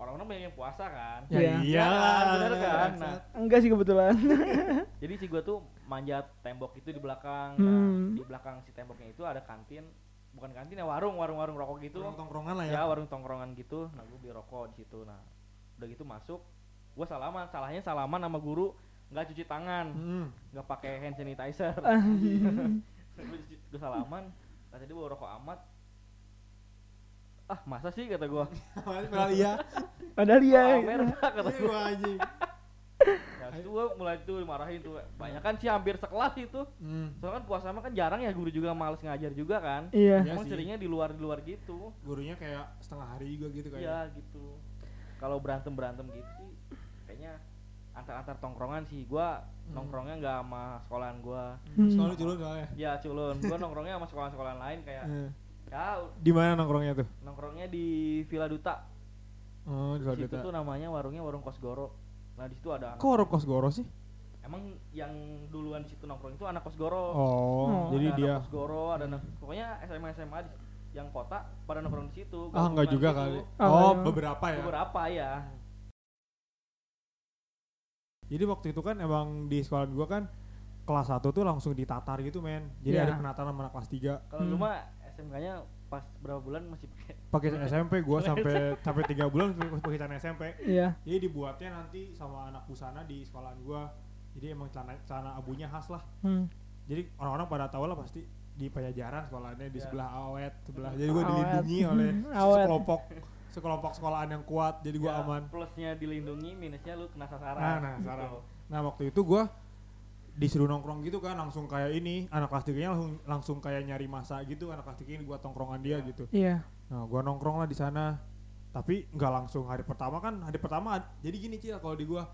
orang-orang banyak yang puasa kan. ya Iya. iya kan, bener kan? Nah, enggak sih kebetulan <laughs> jadi si gua tuh manjat tembok itu di belakang. Hmm. Nah, di belakang si temboknya itu ada kantin, bukan kantin ya warung, warung-warung rokok gitu. Orang tongkrongan lah ya ya warung tongkrongan gitu nah gue beli rokok di situ nah udah gitu masuk gue salaman salahnya salaman sama guru nggak cuci tangan Hmm. nggak pakai hand sanitizer <laughs> gue salaman kata dia bawa rokok amat ah masa sih kata gua Padahal iya. padahal iya kata Iya, gua anjing. ya itu gua mulai tuh dimarahin tuh banyak kan sih hampir sekelas itu Hmm. soalnya kan puasa mah kan jarang ya guru juga males ngajar juga kan iya Iya emang seringnya di luar di luar gitu Gurunya kayak setengah hari juga gitu kayak. iya gitu kalau berantem berantem gitu sih kayaknya antar antar tongkrongan sih gua Hmm. nongkrongnya nggak sama sekolahan gua Hmm. Soalnya culun soalnya. ya culun gua nongkrongnya sama sekolah sekolahan lain kayak Eh. Ya Di mana nongkrongnya tuh? nongkrongnya di Villa Duta Oh, di di situ Sodeta. tuh namanya warungnya warung Kosgoro nah di situ ada anak- Kok orang kos goro sih? emang yang duluan di situ nongkrong itu anak Kosgoro Oh, Oh. jadi ada dia anak Kosgoro ada anak pokoknya SMA SMA di, yang kota pada nongkrong di situ Ah, enggak juga kali. Oh, Oh, iya. beberapa ya. beberapa ya Jadi waktu itu kan emang di sekolah gua kan kelas 1 tuh langsung ditatar gitu, men. Jadi Iya. ada penataran sama anak kelas 3. kalau Hmm. lu mah SMK-nya pas berapa bulan masih pakai Pakai <laughs> SMP gua sampai sampai 3 bulan pakai celana SMP. iya Jadi dibuatnya nanti sama anak busana di sekolahan gua. Jadi emang celana celana abunya khas lah. Hmm. Jadi orang-orang pada tahu lah pasti di Pajajaran sekolahnya di Ya. sebelah awet sebelah. Jadi gua Awet. dilindungi oleh Hmm, awet. sekelompok sekelompok sekolahan yang kuat. Jadi gua Ya, aman. plusnya dilindungi minusnya lu kena sasaran Nah, nah, gitu. Nah waktu itu gua disuruh nongkrong gitu kan langsung kayak ini anak kelas tiganya langsung langsung kayak nyari masa gitu anak kelas tiga ini buat tongkrongan dia Ya. gitu. iya. Nah gua nongkrong lah di sana. Tapi nggak langsung hari pertama kan hari pertama ad- jadi gini cil kalau di gua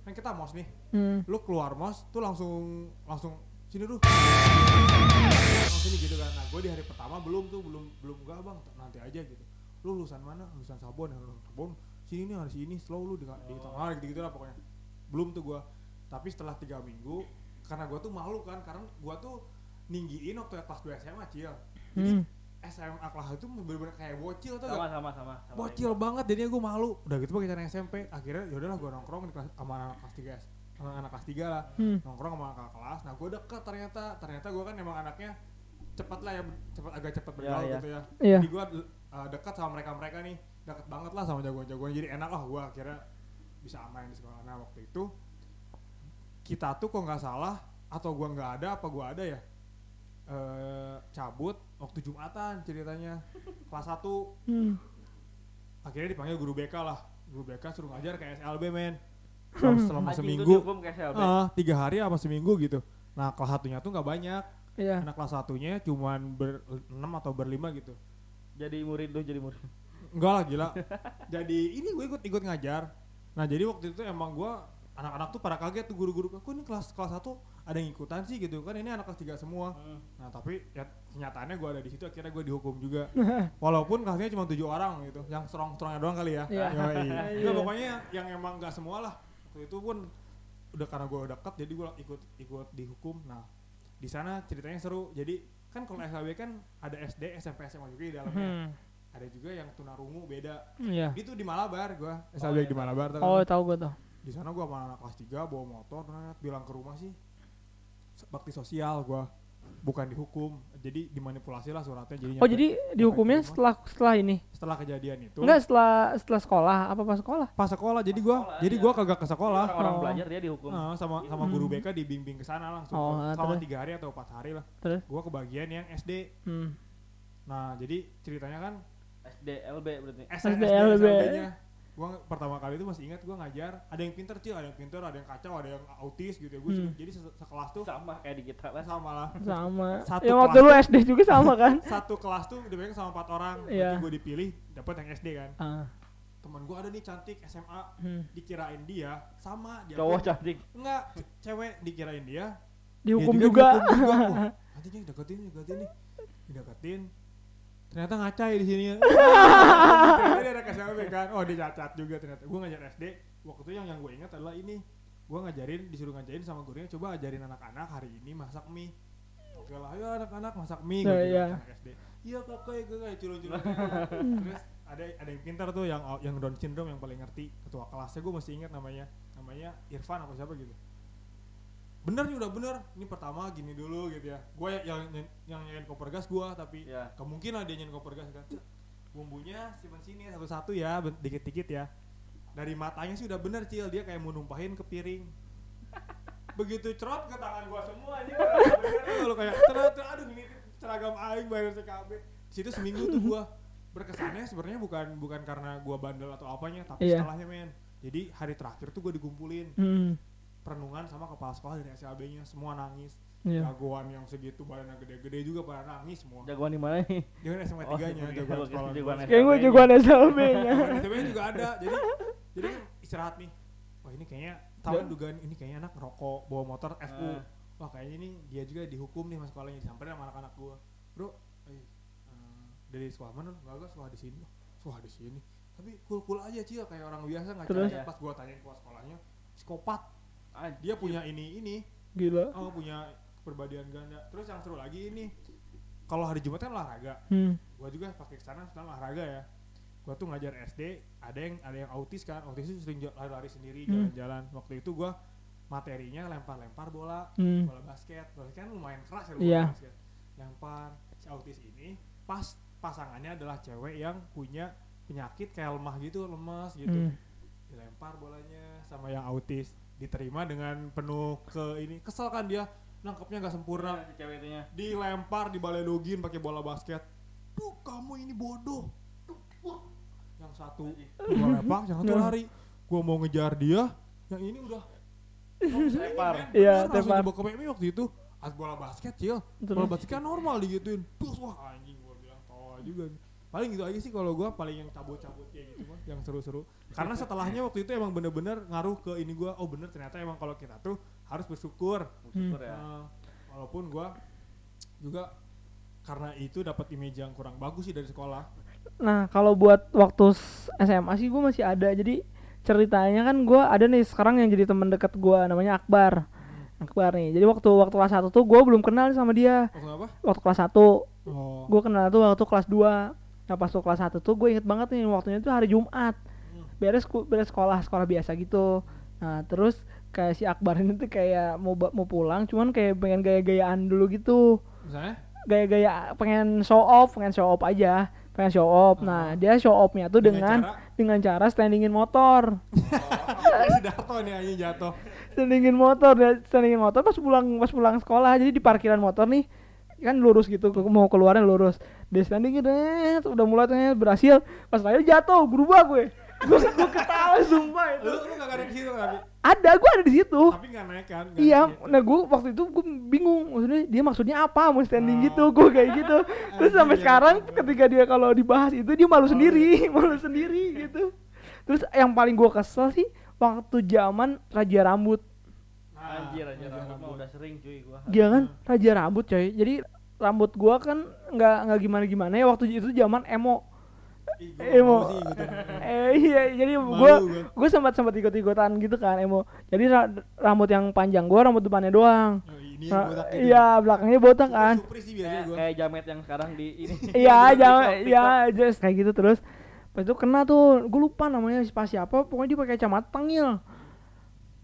kan kita mos nih. Hmm. lu keluar mos tuh langsung langsung sini lu langsung sini gitu kan. Nah gue di hari pertama belum tuh belum belum enggak bang nanti aja gitu. Lu lulusan mana? Lulusan sabon. Ya lulusan sabon sini nih harus ini slow lu di, di tengah gitu gitu lah pokoknya. Belum tuh gua. Tapi setelah tiga minggu karena gua tuh malu kan karena gua tuh ninggiin waktu kelas 2 SMA cil. Jadi Hmm. SMA kelas itu bener-bener kayak bocil tuh sama sama sama sama. Bocil banget jadinya gue malu. Udah gitu pakai cara SMP akhirnya yaudahlah gue nongkrong di kelas sama anak kelas tiga sama anak kelas tiga lah. Hmm. nongkrong sama kakak kelas. Nah gue deket ternyata ternyata gue kan emang anaknya cepat lah ya cepat agak cepat Ya, bergaul ya. gitu ya. Iya. Jadi gue dekat sama mereka mereka nih. Deket banget lah sama jagoan-jagoan. Jadi enak lah gue akhirnya bisa aman di sekolah. Nah waktu itu kita tuh kok nggak salah atau gue nggak ada apa gue ada ya? Eh cabut waktu jumatan ceritanya kelas 1 Hmm. akhirnya dipanggil guru BK lah. Guru BK suruh ngajar ke SLB men. Selama, selama tuh seminggu. kayak ah tiga hari apa seminggu gitu. Nah kelas satunya tuh nggak banyak. Iya. Anak kelas satunya cuman ber enam atau berlima gitu. Jadi murid lu jadi murid. Enggak lah gila. Jadi ini gue ikut ikut ngajar. Nah jadi waktu itu emang gue anak-anak tuh pada kaget tuh guru-guru kok ini kelas kelas satu ada yang ikutan sih? Gitu kan ini anak kelas tiga semua. Hmm. nah tapi ya kenyataannya gue ada di situ akhirnya gue dihukum juga. <laughs> Walaupun kelasnya cuma tujuh orang gitu yang strong strongnya doang kali ya. Iya. Yoi. <laughs> Iya. Enggak, pokoknya yang emang nggak semua lah. Waktu itu pun udah karena gue dekat jadi gue ikut ikut dihukum. Nah di sana ceritanya seru. Jadi kan kalau SLB kan ada SD SMP SMA juga di dalamnya. Hmm. ada juga yang tunarungu beda. Iya. Itu di Malabar gue SLB iya, di. Malabar tuh oh tahu gue tuh di sana gue sama anak kelas 3 bawa motor terus bilang ke rumah sih bakti sosial gue bukan dihukum. Jadi dimanipulasi lah suratnya jadi oh jadi dihukumnya setelah setelah ini? Setelah kejadian itu. Enggak setelah setelah sekolah apa pas sekolah? Pas sekolah jadi gua Sekolah, jadi iya. gua kagak ke sekolah. Orang-orang Oh. belajar dia dihukum. Nah, sama sama Hmm. guru BK dibimbing ke sana langsung. Oh, selama tiga hari atau empat hari lah. Terus? Gua kebagian yang SD hmm. nah jadi ceritanya kan SDLB berarti. SD, SDLB. nya gua nge- pertama kali itu masih ingat gua ngajar ada yang pinter cil ada yang pinter ada yang kacau ada yang autis gitu ya gua Hmm. jadi se- sekelas tuh sama kayak di kita lah sama lah. Sama. Satu ya waktu lu SD juga sama kan? <laughs> Satu kelas tuh dipegang sama empat orang. Iya. berarti gua dipilih dapat yang SD kan. Ah. teman gua ada nih cantik SMA hmm. dikirain dia sama dia cowok cantik. Enggak cewek dikirain dia. Dihukum Dia juga, dihukum juga. <laughs> Wah, anjing deketin deketin nih. Dideketin ternyata ngacai di sini <laughs> ternyata dia ada KSLB kan. Oh dia cacat juga ternyata. Gue ngajar SD waktu itu yang yang gue ingat adalah ini. Gue ngajarin disuruh ngajarin sama gurunya coba ajarin anak-anak hari ini masak mie. Oke lah ayo anak-anak masak mie. Ya, gue iya. bilang anak SD iya kakak ya kakak culun-culun terus ada ada yang pintar tuh yang yang Down syndrome yang paling ngerti. Ketua kelasnya gue masih ingat namanya. Namanya Irfan apa siapa gitu bener nih udah bener. Ini pertama gini dulu gitu ya. Gue yang yang yang nyanyiin koper gas gue tapi ya kemungkinan dia nyanyiin koper gas kan. Cek, bumbunya simpen sini satu-satu ya dikit-dikit ya. Dari matanya sih udah bener cil. Dia kayak mau numpahin ke piring. <laughs> Begitu cerot ke tangan gua semua aja bener lu kayak cerot aduh ini seragam aing bayar CKB situ seminggu tuh gua berkesannya sebenarnya bukan bukan karena gua bandel atau apanya tapi Iya. setelahnya men. Jadi hari terakhir tuh gua dikumpulin. Hmm. Perenungan sama kepala sekolah dari SLB-nya semua nangis. Iya. jagoan yang segitu badannya gede-gede juga pada nangis semua. Jagoan di mana nih? dia kan SMA Oh, 3 nya jagoan- jagoan sekolah. jagoan gua. Kayak gue SLB-nya. jagoan SLB-nya. Jagoan SLB juga ada. Jadi jadi kan istirahat nih. Wah ini kayaknya tahu kan dugaan ini kayaknya anak ngerokok bawa motor FU Ah. wah kayaknya nih dia juga dihukum nih mas sekolahnya disamperin sama anak-anak gua. Bro eh, eh, dari sekolah mana enggak enggak sekolah di sini. Oh sekolah di sini. Tapi cool cool aja cil. Kayak orang biasa nggak aja. Pas gua tanyain kepala sekolahnya psikopat Anjir. dia punya ini ini Gila. oh punya kepribadian ganda terus yang seru lagi ini kalau hari Jumat kan olahraga Hmm. gua juga pakai ke sana sekarang olahraga ya gua tuh ngajar SD ada yang ada yang autis kan autis itu sering lari-lari sendiri Hmm. jalan-jalan waktu itu gua materinya lempar-lempar bola Hmm. bola basket bola basket kan lumayan keras ya Iya. bola basket lempar si autis ini pas pasangannya adalah cewek yang punya penyakit kayak lemah gitu lemas gitu Hmm. dilempar bolanya sama yang autis diterima dengan penuh ke ini. Kesel kan dia nangkepnya nggak sempurna. Si cewek itunya. dilempar dibaledogin pakai bola basket. Tuh kamu ini bodoh. Wah. yang satu gua lepak yang satu lari. Gua mau ngejar dia yang ini udah. Lempar. Iya, langsung tepar. dibawa ke PMI waktu itu. As bola basket cil. Bola basket kan normal digituin. Terus wah anjing gua bilang tawa juga. Paling gitu aja sih kalau gua paling yang cabut-cabut kayak gitu mah yang seru-seru karena setelahnya waktu itu emang bener-bener ngaruh ke ini gua oh bener ternyata emang kalau kita tuh harus bersyukur Syukur ya. Nah, walaupun gua juga karena itu dapat image yang kurang bagus sih dari sekolah Nah, kalau buat waktu SMA sih gue masih ada. Jadi ceritanya kan gue ada nih sekarang yang jadi teman dekat gue namanya Akbar. Akbar nih. Jadi waktu waktu kelas 1 tuh gue belum kenal sama dia. waktu apa Waktu kelas 1 oh gue kenal tuh waktu kelas 2. Nah, pas tuh kelas 1 tuh gue inget banget nih waktunya tuh hari Jumat. Beres beres sekolah, sekolah biasa gitu. Nah, terus kayak si Akbar ini tuh kayak mau mau pulang cuman kayak pengen gaya-gayaan dulu gitu. misalnya Gaya-gaya pengen show off, pengen show off aja. Pengen show off. Nah, dia show off-nya tuh dengan cara dengan cara standingin motor <laughs> si Darto nih anjing jatuh standingin motor dia standingin motor pas pulang pas pulang sekolah jadi di parkiran motor nih kan lurus gitu mau keluarnya lurus dia standingin deh udah mulai tuh berhasil pas lagi jatuh berubah gue gue gue ketawa sumpah itu. lu lu gak ada di situ tapi ada gue ada di situ. Tapi nggak naik kan iya gitu. nah gue waktu itu gue bingung maksudnya dia maksudnya apa mau standing Oh. gitu gue kayak gitu. <laughs> Terus sampai sekarang ketika dia kalau dibahas itu dia malu Oh, sendiri <laughs> malu sendiri gitu. Terus yang paling gue kesel sih waktu zaman raja rambut. Nah, Anjir, anjir, Raja rambut Rambut. udah sering cuy gua. Iya kan? Raja rambut coy. Jadi rambut gua kan nggak nggak gimana gimana ya waktu itu zaman emo emo ikutin. <laughs> eh iya jadi gua. gua sempat sempat ikut ikutan gitu kan emo jadi ra- rambut yang panjang gua rambut depannya doang Oh, ini botak gitu. iya belakangnya botak kan Supri sih biasanya Kayak, gua. kayak jamet yang sekarang di ini. <laughs> iya TikTok. iya just kayak gitu terus pas itu kena tuh gue lupa namanya pas siapa pokoknya dia pakai kacamata tangil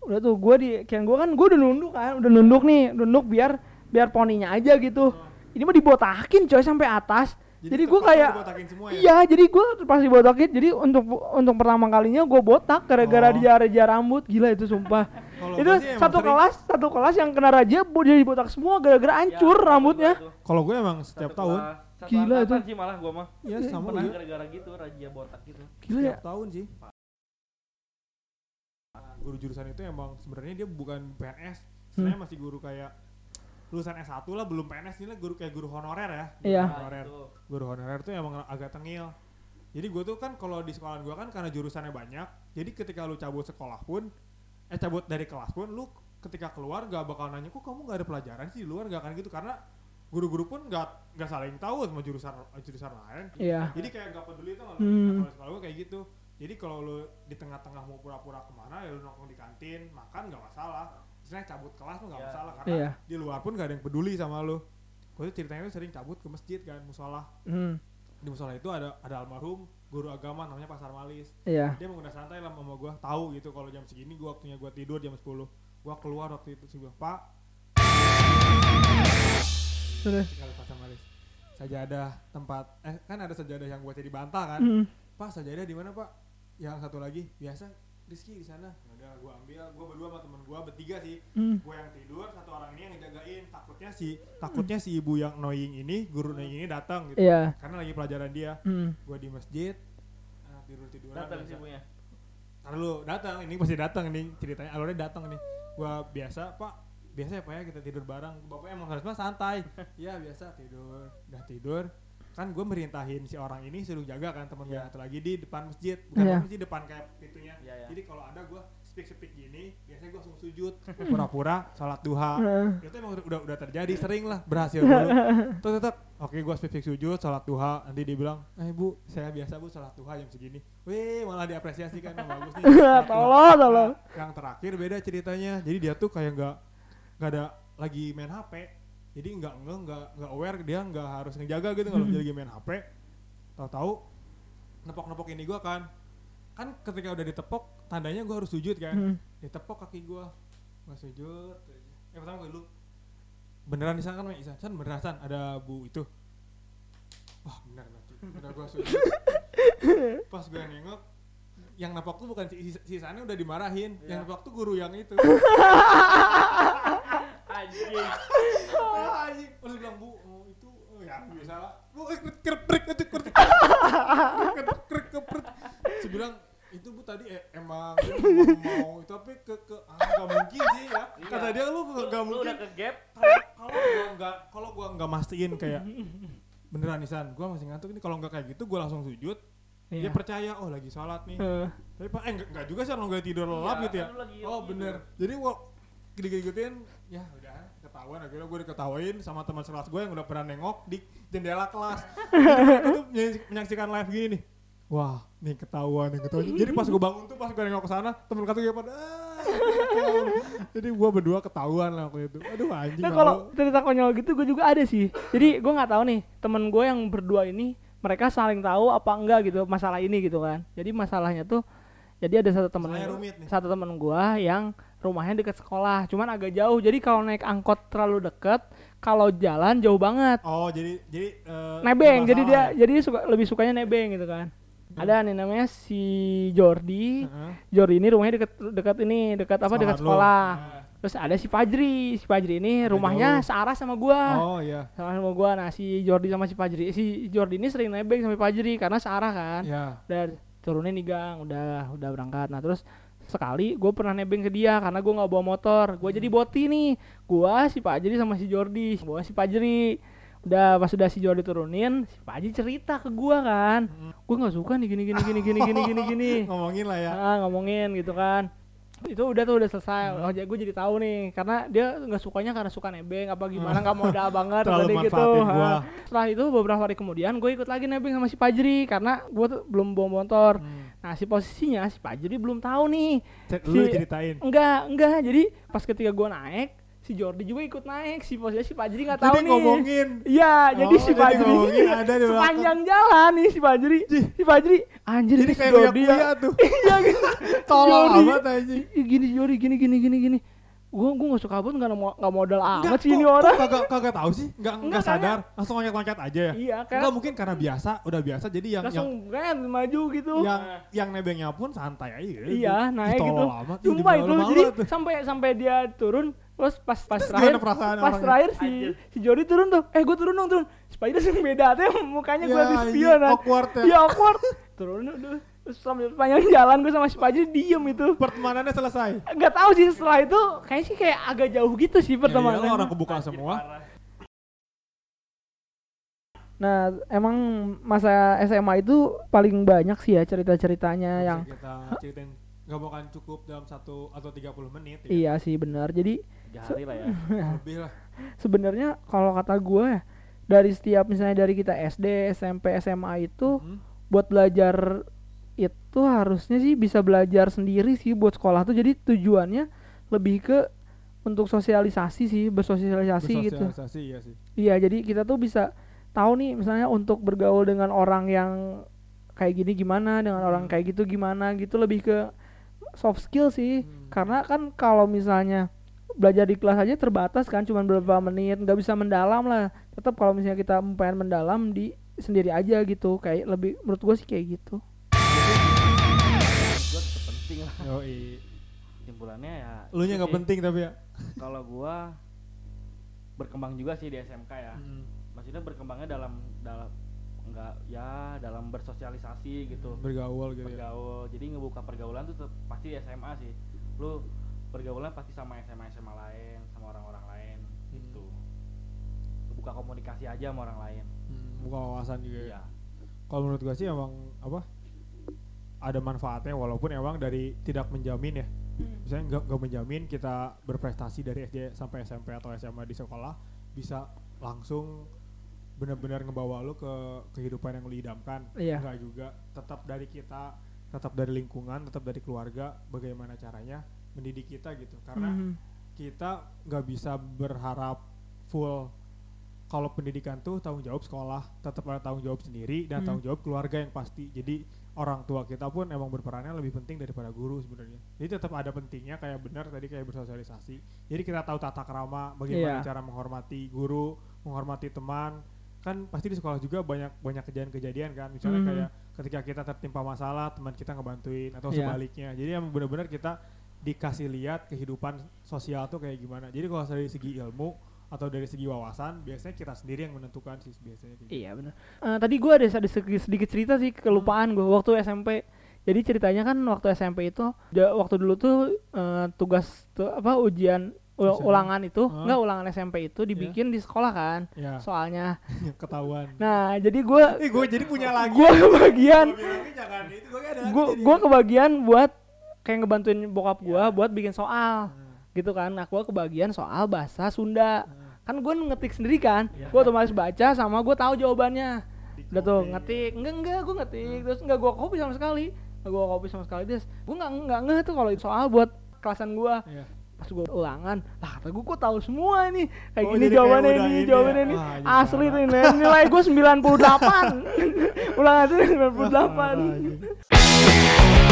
udah tuh gue di kian gue kan gue udah nunduk kan udah nunduk nih nunduk biar biar poninya aja gitu ini mah dibotakin coy sampai atas jadi, gue tempat lu kayak semua ya? iya jadi gue pas dibotakin jadi untuk untuk pertama kalinya gue botak gara-gara Oh. dia raja rambut gila itu sumpah itu satu sering- kelas satu kelas yang kena raja bo- dia dibotak semua gara-gara hancur Ya, rambutnya. Kalau gue emang setiap Satu tahun, kelas, satu Gila itu. sih malah gua mah. ya sama Pernah gue. gara-gara gitu raja botak gitu. gila ya Setiap tahun sih. Guru jurusan itu emang sebenarnya dia bukan PNS, sebenarnya masih guru kayak lulusan S1 lah belum PNS ini lah guru kayak guru honorer ya. Guru Iya. Nah, Honorer. itu. Guru honorer tuh emang agak tengil. Jadi gue tuh kan kalau di sekolah gue kan karena jurusannya banyak, jadi ketika lu cabut sekolah pun, eh cabut dari kelas pun, lu ketika keluar gak bakal nanya, kok kamu gak ada pelajaran sih di luar gak akan gitu karena guru-guru pun gak nggak saling tahu sama jurusan jurusan lain. iya Jadi kayak gak peduli tuh kalau Hmm. kalau sekolah gue kayak gitu. Jadi kalau lu di tengah-tengah mau pura-pura ke mana ya lu nongkrong di kantin, makan gak masalah. Istilahnya cabut kelas tuh gak Iya. masalah karena Iya. di luar pun gak ada yang peduli sama lu. Gue tuh ceritanya tuh sering cabut ke masjid kan, musola. Hmm, Di musola itu ada ada almarhum guru agama namanya Pasar Malis. iya. Dia mau udah santai lah sama gue, tahu gitu kalau jam segini gue waktunya gue tidur jam 10. Gue keluar waktu itu sih gue, Pak, Terus. di Pasar Malis. Sajadah tempat eh kan ada sajadah yang buat jadi bantal kan. Hmm. Pak sajadah di mana Pak? Yang satu lagi biasa Rizky di sana. Udah gue ambil. Gue berdua sama temen gue bertiga sih. Hmm. gue yang tidur satu orang ini yang ngejagain. Takutnya si takutnya si ibu yang annoying ini guru annoying ini datang gitu. Iya. karena lagi pelajaran dia. Hmm. gue di masjid nah, tidur tiduran Datang si ibunya. Lalu datang ini pasti datang ini ceritanya. Alurnya datang nih. Gua biasa pak biasa ya pak ya kita tidur bareng. Bapak emang harus mah santai. <laughs> Ya biasa tidur. Udah tidur kan gue merintahin si orang ini suruh jaga kan temen gue Iya. satu lagi di depan masjid bukan Iya. depan masjid depan kayak pintunya Iya, iya. jadi kalau ada gue speak speak gini biasanya gue langsung sujud pura-pura sholat duha Heeh. <laughs> itu emang udah udah terjadi sering lah berhasil dulu <laughs> tuh tetap oke gue speak speak sujud sholat duha nanti dia bilang eh bu saya biasa bu sholat duha jam segini wih malah diapresiasi kan bagus nih. <laughs> Tolong, tolong. Yang terakhir beda ceritanya jadi dia tuh kayak nggak nggak ada lagi main hp jadi nggak nggak nggak nggak aware dia nggak harus ngejaga gitu kalau dia lagi main hp tahu-tahu nepok-nepok ini gua kan. Kan ketika udah ditepok tandanya gua harus sujud kan. Hmm. ditepok kaki gua. Gua sujud eh pertama gue dulu. Beneran di sana kan Isan San beneran San ada bu itu. Wah bener nanti udah gua sujud. Pas gue nengok yang nepok tuh bukan si si Sannya udah dimarahin. Iya. yang nepok tuh guru yang itu <laughs> Anjing. Anjing terus bilang bu oh, itu oh, ya biasa lah bu eh, kerep kerep itu kerep kerep kerep Saya bilang itu bu tadi eh, emang mau itu tapi ke ke ah nggak mungkin sih ya Iya. kata dia lu nggak nggak Lu mungkin udah ke gap. kalau kalau gua nggak kalau gua nggak mastiin kayak beneran nisan gua masih ngantuk ini kalau nggak kayak gitu gua langsung sujud dia Iya. percaya oh lagi sholat nih Heeh. tapi pak eh nggak juga sih kalau nggak tidur lelap Iya, gitu ya kan lagi oh tidur. bener jadi gua gede-gedein ya udah ketahuan. Akhirnya gue diketawain sama teman sekelas gue yang udah pernah nengok di jendela kelas. Menyaksi- menyaksikan live gini nih. Wah nih ketahuan nih ketahuan. Jadi pas gue bangun tuh pas gue nengok ke sana temen kata gue pada "Ah, ketahuan." jadi gue berdua ketahuan lah waktu itu. Aduh anjing Nah kalau cerita konyol gitu gue juga ada sih. Jadi gue nggak tahu nih temen gue yang berdua ini mereka saling tahu apa enggak gitu masalah ini gitu kan. Jadi masalahnya tuh jadi ada satu temen satu temen gue yang rumahnya dekat sekolah, cuman agak jauh. Jadi kalau naik angkot terlalu deket, kalau jalan jauh banget. oh jadi jadi eh, Nebeng, jadi dia ya? jadi suka lebih sukanya nebeng gitu kan. Ada nih namanya si Jordi. Heeh. Jordi ini rumahnya dekat dekat ini, dekat apa? Dekat sekolah. Nah. Terus ada si Fajri, si Fajri ini rumahnya jauh. searah sama gua. oh iya Sama sama gua. Nah, si Jordi sama si Fajri, si Jordi ini sering nebeng sama Fajri karena searah kan. ya Udah turunin nih gang, udah udah berangkat. Nah, terus sekali gue pernah nebeng ke dia karena gua nggak bawa motor. Gua jadi boti nih. Gua si Fajri sama si Jordi, gua si Fajri. Udah pas udah si Jordi turunin, si Fajri cerita ke gua kan. Gua nggak suka nih gini gini gini gini gini gini gini. <laughs> ngomongin lah ya Ah, ngomongin gitu kan itu udah tuh udah selesai. Oh gue jadi tahu nih karena dia nggak sukanya karena suka nebeng apa gimana nggak modal <laughs> banget Terlalu tadi gitu. gua. setelah itu beberapa hari kemudian gue ikut lagi nebeng sama si Pajri karena gue tuh belum bawa motor. Hmm. nah si posisinya si Pajri belum tahu nih. Cek lu Si- ceritain. Enggak enggak jadi pas ketika gue naik si Jordi juga ikut naik si posisinya si Pajri nggak tahu jadi nih. ngomongin. Iya, jadi Oh, si jadi Fajri ngomongin ada di sepanjang jalan nih si Fajri. Si Fajri anjir jadi ini si kayak Jordi ya. tuh. <laughs> Iya gitu. <laughs> tolong Jordi. amat anjing. Ih, gini Jori gini gini gini gini. Gua gua gak suka banget nggak mo- nggak modal amat sih ini orang. kok kagak kagak tahu sih. Enggak Enggak, sadar. Langsung loncat-loncat aja ya. Iya enggak kayak mungkin karena biasa udah biasa. Jadi yang langsung kan maju gitu. yang yang yang nebengnya pun santai aja. Gitu. iya naik gitu. amat, sumpah itu jadi sampai sampai dia turun terus pas pas Terus terakhir pas orangnya? terakhir si Anjir. si Jori turun tuh eh gua turun dong turun dia langsung beda tuh <laughs> mukanya gua Ya, di anjing, spion kan. awkward ya. iya awkward <laughs> turun udah panjang jalan gua sama si Pajri diem itu pertemanannya selesai nggak tahu sih setelah itu kayaknya sih kayak agak jauh gitu sih ya, pertemanan iyalah, orang kebuka Anjir, semua parah. Nah, emang masa SMA itu paling banyak sih ya cerita-ceritanya yang kita ceritain nggak bakal cukup dalam satu atau 30 menit ya. iya sih benar. Jadi Tiga hari lah ya. <laughs> lebih lah sebenarnya kalau kata gue ya dari setiap misalnya dari kita SD, SMP, SMA itu Hmm. buat belajar itu harusnya sih bisa belajar sendiri sih buat sekolah tuh. Jadi tujuannya lebih ke untuk sosialisasi sih, bersosialisasi gitu. Bersosialisasi, iya sih Iya, jadi kita tuh bisa tahu nih misalnya untuk bergaul dengan orang yang kayak gini gimana, dengan orang Hmm. kayak gitu gimana gitu lebih ke soft skill sih. Hmm. Karena kan kalau misalnya belajar di kelas aja terbatas kan cuma beberapa menit, nggak bisa mendalam lah. Tetap kalau misalnya kita pengen mendalam di sendiri aja gitu. Kayak lebih menurut gue sih kayak gitu. Gue penting lah. Yoi. Kesimpulannya ya. Lu nya nggak penting tapi ya. Kalau gua berkembang juga sih di SMK ya. Hmm. Maksudnya berkembangnya dalam dalam enggak ya dalam bersosialisasi gitu. Bergaul gitu ya. Bergaul. Jadi ngebuka pergaulan tuh pasti di SMA sih. Lu pergaulan pasti sama SMA SMA lain, sama orang-orang lain gitu. Lu buka komunikasi aja sama orang lain. Hmm, buka wawasan juga ya. Iya. Kalau menurut gua sih emang apa? Ada manfaatnya walaupun emang dari tidak menjamin ya. Misalnya nggak nggak menjamin kita berprestasi dari SD sampai SMP atau SMA di sekolah bisa langsung benar-benar ngebawa lu ke kehidupan yang lu idamkan. Iya. Enggak juga. Tetap dari kita, tetap dari lingkungan, tetap dari keluarga bagaimana caranya mendidik kita gitu. Karena Mhm. kita nggak bisa berharap full kalau pendidikan tuh tanggung jawab sekolah tetap ada tanggung jawab sendiri dan Hmm. tanggung jawab keluarga yang pasti jadi orang tua kita pun emang berperannya lebih penting daripada guru sebenarnya jadi tetap ada pentingnya kayak benar tadi kayak bersosialisasi jadi kita tahu tata krama bagaimana Iya. cara menghormati guru menghormati teman kan pasti di sekolah juga banyak banyak kejadian-kejadian kan misalnya Mhm. kayak ketika kita tertimpa masalah teman kita ngebantuin atau Iya. sebaliknya jadi emang benar-benar kita dikasih lihat kehidupan sosial tuh kayak gimana. Jadi kalau dari segi ilmu atau dari segi wawasan, biasanya kita sendiri yang menentukan sih biasanya. Kayak gitu. Iya benar. Eh, tadi gue ada, ada sedikit, sedikit cerita sih kelupaan gue waktu SMP. Jadi ceritanya kan waktu SMP itu, waktu dulu tuh eh, tugas tuh apa ujian ul- ulangan itu, Hah? enggak ulangan SMP itu dibikin di sekolah kan, Ya, soalnya. <laughs> ketahuan. Nah jadi gue Eh, gue jadi punya lagi. gue kebagian, gue kebagian buat kayak ngebantuin bokap gue Ya. buat bikin soal, Hmm, gitu kan. Nah gue kebagian soal bahasa Sunda. hmm. Kan gue ngetik sendiri kan, Ya. gue otomatis baca sama gue tahu jawabannya. Di udah tuh ngetik enggak enggak gue ngetik terus enggak gue copy sama sekali enggak gue copy sama sekali terus gue nggak nggak ngeh tuh kalau soal buat kelasan gue Iya. pas gue ulangan lah kata gue kok tahu semua ini kayak Oh, gini jadi jawabannya kayak ini ini jawabannya ya? ini anjing asli tuh nilai, nilai gue 98 ulangan itu 98 Parah, anjing.